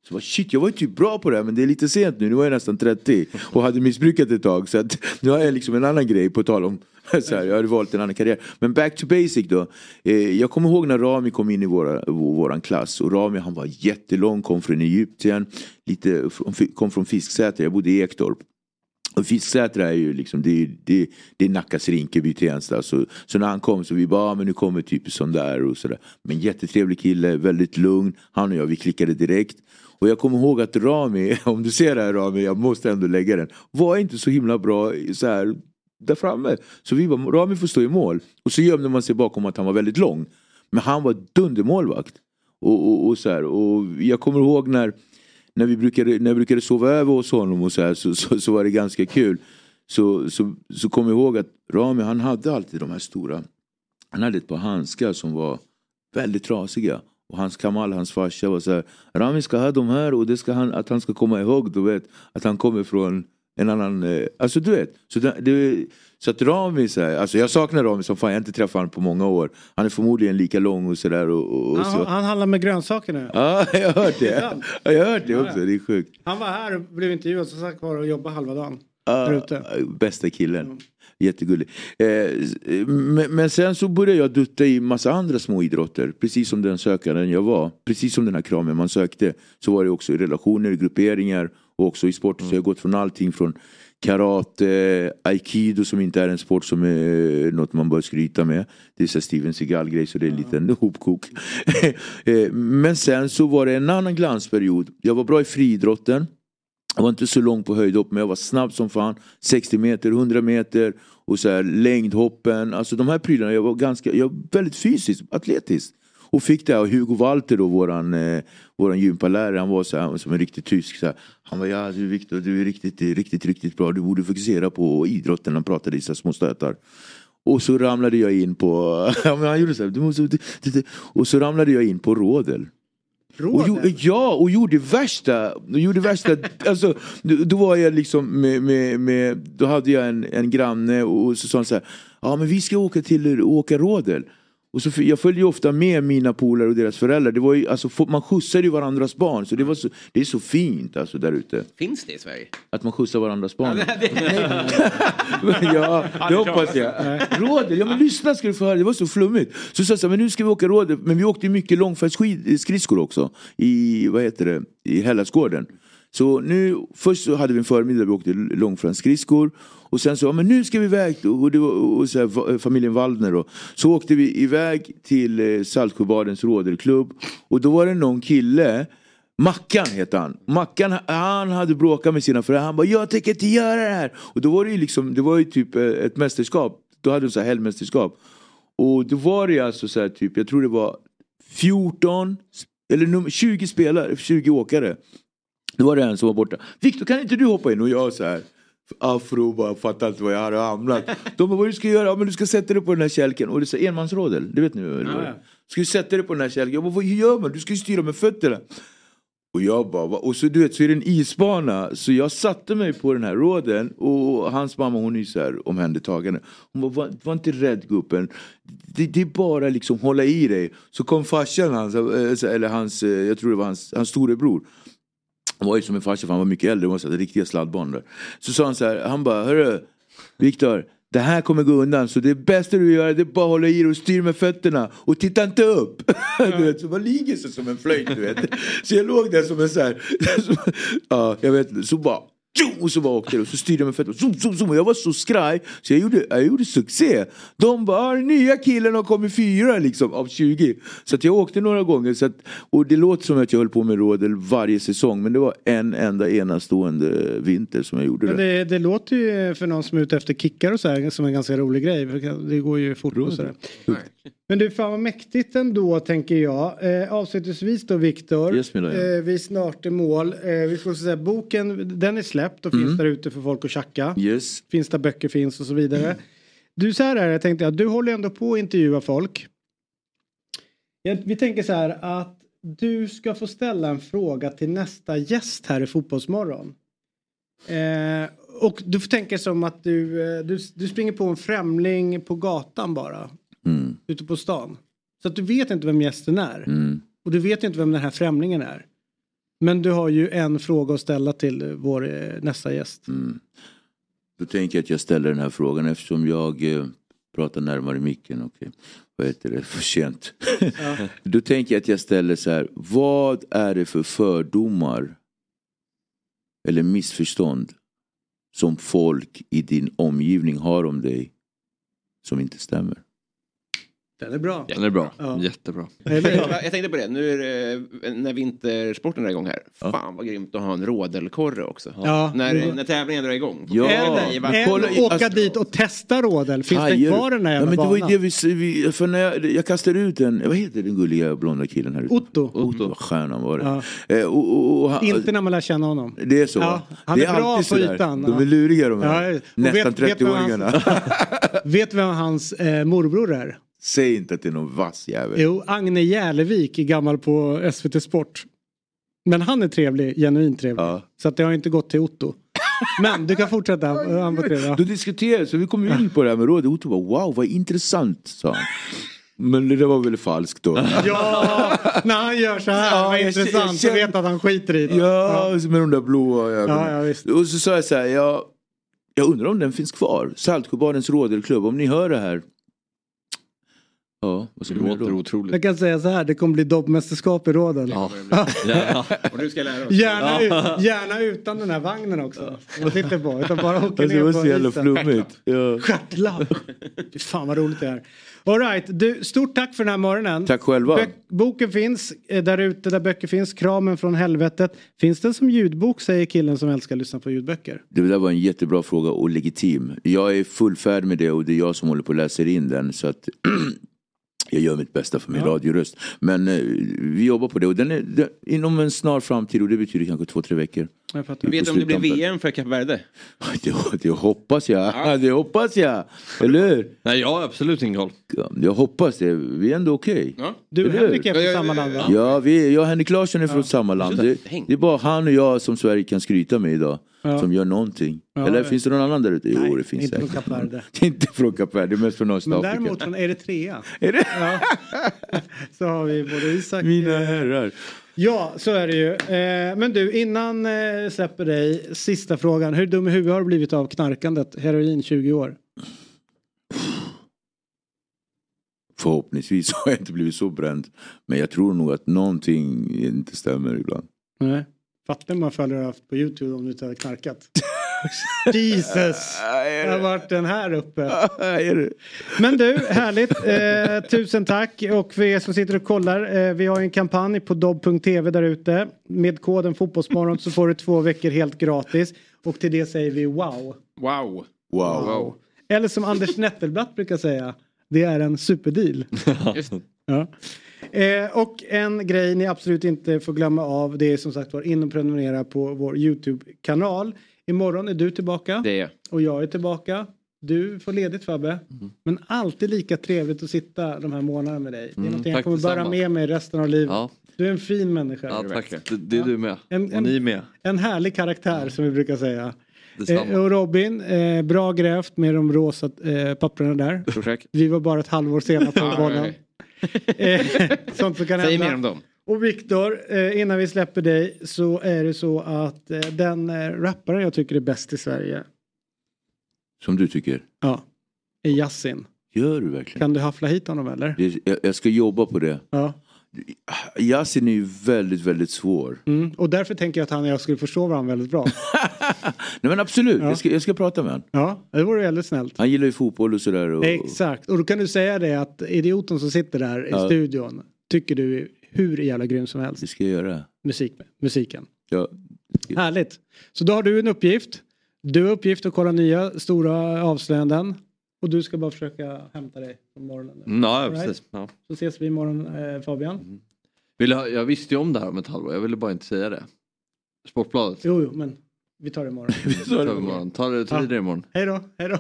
så bara, shit, jag var ju typ bra på det här men det är lite sent nu. Nu var jag nästan 30 och hade missbrukat ett tag. Så att, nu har jag liksom en annan grej på tal om så här, jag hade valt en annan karriär. Men back to basic då. Eh, jag kommer ihåg när Rami kom in i våra, vår, våran klass. Och Rami han var jättelång, kom från Egypten. Lite, kom från Fisksätra, jag bodde i Ektorp. Och Fisksätra är ju liksom, det är, det, det är Nackas Rinkeby Tensta. Så, så när han kom så vi bara, ah, men nu kommer typ sån där och sådär. Men jättetrevlig kille, väldigt lugn. Han och jag, vi klickade direkt. Och jag kommer ihåg att Rami, om du ser det här Rami, jag måste ändå lägga den. Var inte så himla bra så här, där framme. Så vi bara, Rami får stå i mål. Och så gömde man sig bakom att han var väldigt lång. Men han var dundermålvakt. Och, och, och, så här, och jag kommer ihåg när, när, vi brukade, när jag brukade sova över hos honom och så, här, så, så, så var det ganska kul. Så, så, så kom jag ihåg att Rami han hade alltid de här stora, han hade ett par handskar som var väldigt trasiga. Och hans Kamal, hans farsa var så här, Rami ska ha de här och det ska han, att han ska komma ihåg du vet, att han kommer från en annan, eh, alltså du vet. Så, det, det, så att Rami, så här, alltså jag saknar Rami som fan, jag har inte träffat honom på många år. Han är förmodligen lika lång och sådär. Och, och, Han, så. han handlar med grönsaker nu. Ja, jag har hört det. Ja, jag har hört det också, det är sjukt. Han var här och blev intervjuad som sagt var och jobbade halva dagen. Ute. bästa killen. Jättegullig. Eh, men, men sen så började jag dutta i massa andra små idrotter. Precis som den sökaren jag var. Precis som den här kramen man sökte. Så var det också i relationer, i grupperingar och också i sport. Så jag har gått från allting från karate, aikido som inte är en sport som är något man bör skryta med. Det är så Steven Seagal-grej så det är en liten hopkok. Eh, men sen så var det en annan glansperiod. Jag var bra i friidrotten. Jag var inte så lång på höjdhopp men jag var snabb som fan. 60 meter, 100 meter och så här längdhoppen. Alltså de här prylarna, jag var ganska, jag var väldigt fysisk, atletisk. Och fick det här, Hugo Walter då, våran, eh, våran gympalärare, han var så här, som en riktig tysk. Så här, han var ja du Viktor, du är riktigt, riktigt, riktigt bra. Du borde fokusera på idrotten. Han pratade i så här små stötar. Och så ramlade jag in på, han gjorde så här, du måste, och så ramlade jag in på rådel. Och jo, ja, och gjorde värsta, gjorde värsta, alltså då, då var jag liksom med, med, med då hade jag en, en granne och så sa han så här, ja men vi ska åka till åka rådel. Och så, jag följde ju ofta med mina polare och deras föräldrar. Det var ju, alltså, man skjutsade ju varandras barn. Så det, var så, det är så fint alltså där ute. Finns det i Sverige? Att man skjutsar varandras barn. ja, det hoppas jag. Rådel, ja men lyssna ska du få höra. Det var så flummigt. Så sa jag men nu ska vi åka rådel. Men vi åkte ju mycket långfärdsskridskor också. I, vad heter det, i Hellasgården. Så nu, först så hade vi en förmiddag vi åkte långfärdsskridskor. Och sen så, ja, men nu ska vi iväg. Och, det var, och så här, familjen Waldner då. Så åkte vi iväg till eh, Saltsjöbadens råderklubb. Och då var det någon kille Mackan heter han. Mackan han hade bråkat med sina föräldrar. Han bara jag tänker inte göra det här. Och då var det ju liksom, det var ju typ eh, ett mästerskap. Då hade de så här helgmästerskap. Och då var det alltså så här typ, jag tror det var 14 eller 20 spelare, 20 åkare. Då var det en som var borta. Viktor kan inte du hoppa in? Och jag så här. Afro bara fattar inte vad jag hade hamnat. De bara vad du ska göra? Ja, men du ska sätta dig på den här kälken. Och det är så här, enmansrådel, det vet ni väl? Ja, ja. Ska du sätta dig på den här kälken? Jag bara vad gör man? Du ska ju styra med fötterna. Och jag bara, va? och så du vet så är det en isbana. Så jag satte mig på den här råden och hans mamma hon är så här omhändertagande. Hon bara, var, var inte rädd gubben. Det, det är bara liksom hålla i dig. Så kom farsan hans, eh, eller hans, eh, jag tror det var hans, hans storebror. Han var ju som en farsa för han var mycket äldre, det var så här, riktiga sladdbarn där. Så sa han så här, han bara, hörru Viktor. Det här kommer gå undan så det bästa du gör det är bara hålla i dig och styr med fötterna och titta inte upp. du vet, så man ligger sig som en flöjt du vet. Så jag låg där som en så här, ja jag vet, så bara och så bara åkte det och så styrde jag med fötterna. Zoom, zoom, zoom. Och jag var så skraj så jag gjorde, jag gjorde succé. De bara, "Ah, nya killen har kommit fyra liksom av 20. Så att jag åkte några gånger. Så att, och det låter som att jag höll på med rådel varje säsong. Men det var en enda enastående vinter som jag gjorde Men det. det, det låter ju för någon som är ute efter kickar och så här som en ganska rolig grej. för Det går ju fort och sådär. Men du, fan vad mäktigt ändå tänker jag. Eh, avslutningsvis då Viktor. Yes, eh, vi är snart i mål. Eh, vi ska säga boken, den är släppt och finns Mm. där ute för folk att tjacka. Yes. Finns där böcker finns och så vidare. Du så här är det, jag tänkte att du håller ändå på att intervjua folk. Jag, vi tänker så här att du ska få ställa en fråga till nästa gäst här i Fotbollsmorgon. Eh, och du får tänka som att du, eh, du, du springer på en främling på gatan bara. Mm. Ute på stan. Så att du vet inte vem gästen är. Mm. Och du vet inte vem den här främlingen är. Men du har ju en fråga att ställa till vår eh, nästa gäst. Mm. Då tänker jag att jag ställer den här frågan eftersom jag eh, pratar närmare micken och eh, vad heter det, för sent. Då tänker jag att jag ställer så här, vad är det för fördomar eller missförstånd som folk i din omgivning har om dig som inte stämmer? Den är bra. Den är bra. Ja. Jättebra. Jag tänkte på det, nu är det, när vintersporten är igång här. Fan vad grymt att ha en rådelkorre också. Ja. När, när tävlingen drar igång. Ja. Eller, åka dit och testa rådel. Finns den Hajar- kvar den här ja, jävla men Det var det vi, vi för när jag, jag kastade ut den, vad heter den gulliga blonda killen här ute? Otto. Otto. Vad skön han var. Ja. Eh, och, och, och, han, Inte när man lär känna honom. Det är så? Ja, han det är bra på sådär. ytan. De ja. är luriga de här. Ja, Nästan vet- vet vem hans- 30-åringarna. Vet vem hans eh, morbror är? Säg inte att det är någon vass jävel. Jo, Agne Järlevik är gammal på SVT Sport. Men han är trevlig, genuint trevlig. Så att det har inte gått till Otto. Men du kan fortsätta. Han var trevlig. ja. Då diskuterade så vi kom in på det här med rådet. Otto bara wow vad intressant sa han. Men det där var väl falskt då. Ja, när han gör så här, Ja, vad jag intressant, känner- så vet att han skiter i det. Ja, med de där blåa ögonen. Ja, ja, visst. och så sa jag så här, jag, jag undrar om den finns kvar. Saltsjöbadens rådelklubb, om ni hör det här. Ja, vad ska Det låter då? otroligt. Jag kan säga så här, det kommer bli dobbmästerskap i rådel. Ja. Och du ska lära oss. Gärna, Ja. ut, gärna utan den här vagnen också. Man sitter på, utan bara åker Alltså, det ner var på så jävla flummigt. Ja. Stjärtlapp. Fy Fan vad roligt det är. All right, du, stort tack för den här morgonen. Tack själva. Bök- boken finns eh, där ute där böcker finns. Kramen från helvetet. Finns den som ljudbok säger killen som älskar att lyssna på ljudböcker. Det där var en jättebra fråga och legitim. Jag är fullfärdig med det och det är jag som håller på att läsa in den. Så att jag gör mitt bästa för min radioröst. Men eh, vi jobbar på det och den är den, inom en snar framtid och det betyder kanske två, tre veckor. Jag fattar. Vet du om det blir VM för Kap Verde? Det, det hoppas jag. Det hoppas jag. Eller hur? Nej, jag har absolut ingen koll. Ja, Jag hoppas det. Vi är ändå okej. Du och Eller hur? Henrik är från samma land va? Ja, vi, jag och Henrik Larsson är från samma land. Det, det är bara han och jag som Sverige kan skryta med idag. Ja. Som gör någonting. Ja, Eller finns det någon annan där ute? Jo, det finns inte från säkert. Kap Verde. inte från Kap Verde, mest från Men Östafrika. däremot från Eritrea. Är det? Ja. Så har vi både Isak... Mina eh, herrar. Ja, så är det ju. Eh, men du, innan eh, släpper dig, sista frågan. Hur dum i huvudet har du blivit av knarkandet? Heroin 20 år. Förhoppningsvis har jag inte blivit så bränd. Men jag tror nog att någonting inte stämmer ibland. Nej. Fattar man följare har haft på YouTube om du inte hade knarkat. Jesus! Jag har varit den här uppe. Men du, härligt. Eh, tusen tack. Och för er som sitter och kollar. Eh, vi har en kampanj på dobb.tv där ute. Med koden Fotbollsmorgon så får du två veckor helt gratis. Och till det säger vi wow. Wow. Wow. Eller som Anders Nettelblatt brukar säga. Det är en superdeal. Ja. Eh, och en grej ni absolut inte får glömma av det är som sagt var in och prenumerera på vår YouTube-kanal. Imorgon är du tillbaka. Det är jag. Och jag är tillbaka. Du får ledigt Fabbe. Men alltid lika trevligt att sitta de här månaderna med dig. Det är Mm, någonting jag kommer bära med mig resten av livet. Ja. Du är en fin människa. Ja, tack. Det, det är du med. En- Och en- ni med. En härlig karaktär som vi brukar säga. Eh, och Robin, eh, bra grävt med de rosa eh, papperna där. Vi var bara ett halvår sena på bollen. Eh, sånt som kan Säg hända. mer om dem. Och Viktor, eh, innan vi släpper dig så är det så att eh, den rapparen jag tycker är bäst i Sverige, Som du tycker. ja, är Yasin. Gör du verkligen? Kan du haffla hit honom eller? Jag, jag ska jobba på det. Ja. Yasin är ju väldigt, väldigt svår. Mm. Och därför tänker jag att han och jag skulle förstå varandra väldigt bra. Nej men absolut, Ja. jag, ska, jag ska prata med honom. Ja, det vore väldigt snällt. Han gillar ju fotboll och sådär. Och, Exakt, och då kan du säga det att idioten som sitter där i Ja. studion tycker du är hur jävla grym som helst. Det ska jag göra. Musik, musiken. Ja. Härligt. Så då har du en uppgift. Du har uppgift att kolla nya stora avslöjanden. Och du ska bara försöka hämta dig på morgonen. Mm, Ja, right. precis. Ja. Så ses vi imorgon eh, Fabian. Vill jag, jag visste ju om det här om ett halvår, jag ville bara inte säga det. Sportbladet. Jo, jo, men vi tar det imorgon. tar det imorgon. Ta det, ta Ja. det imorgon. Hej då, hej då.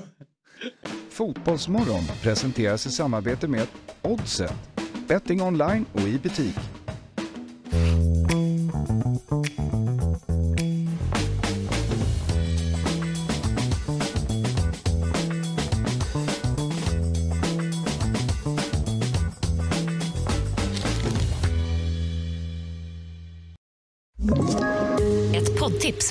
Fotbollsmorgon presenteras i samarbete med Oddset. Betting online och i butik.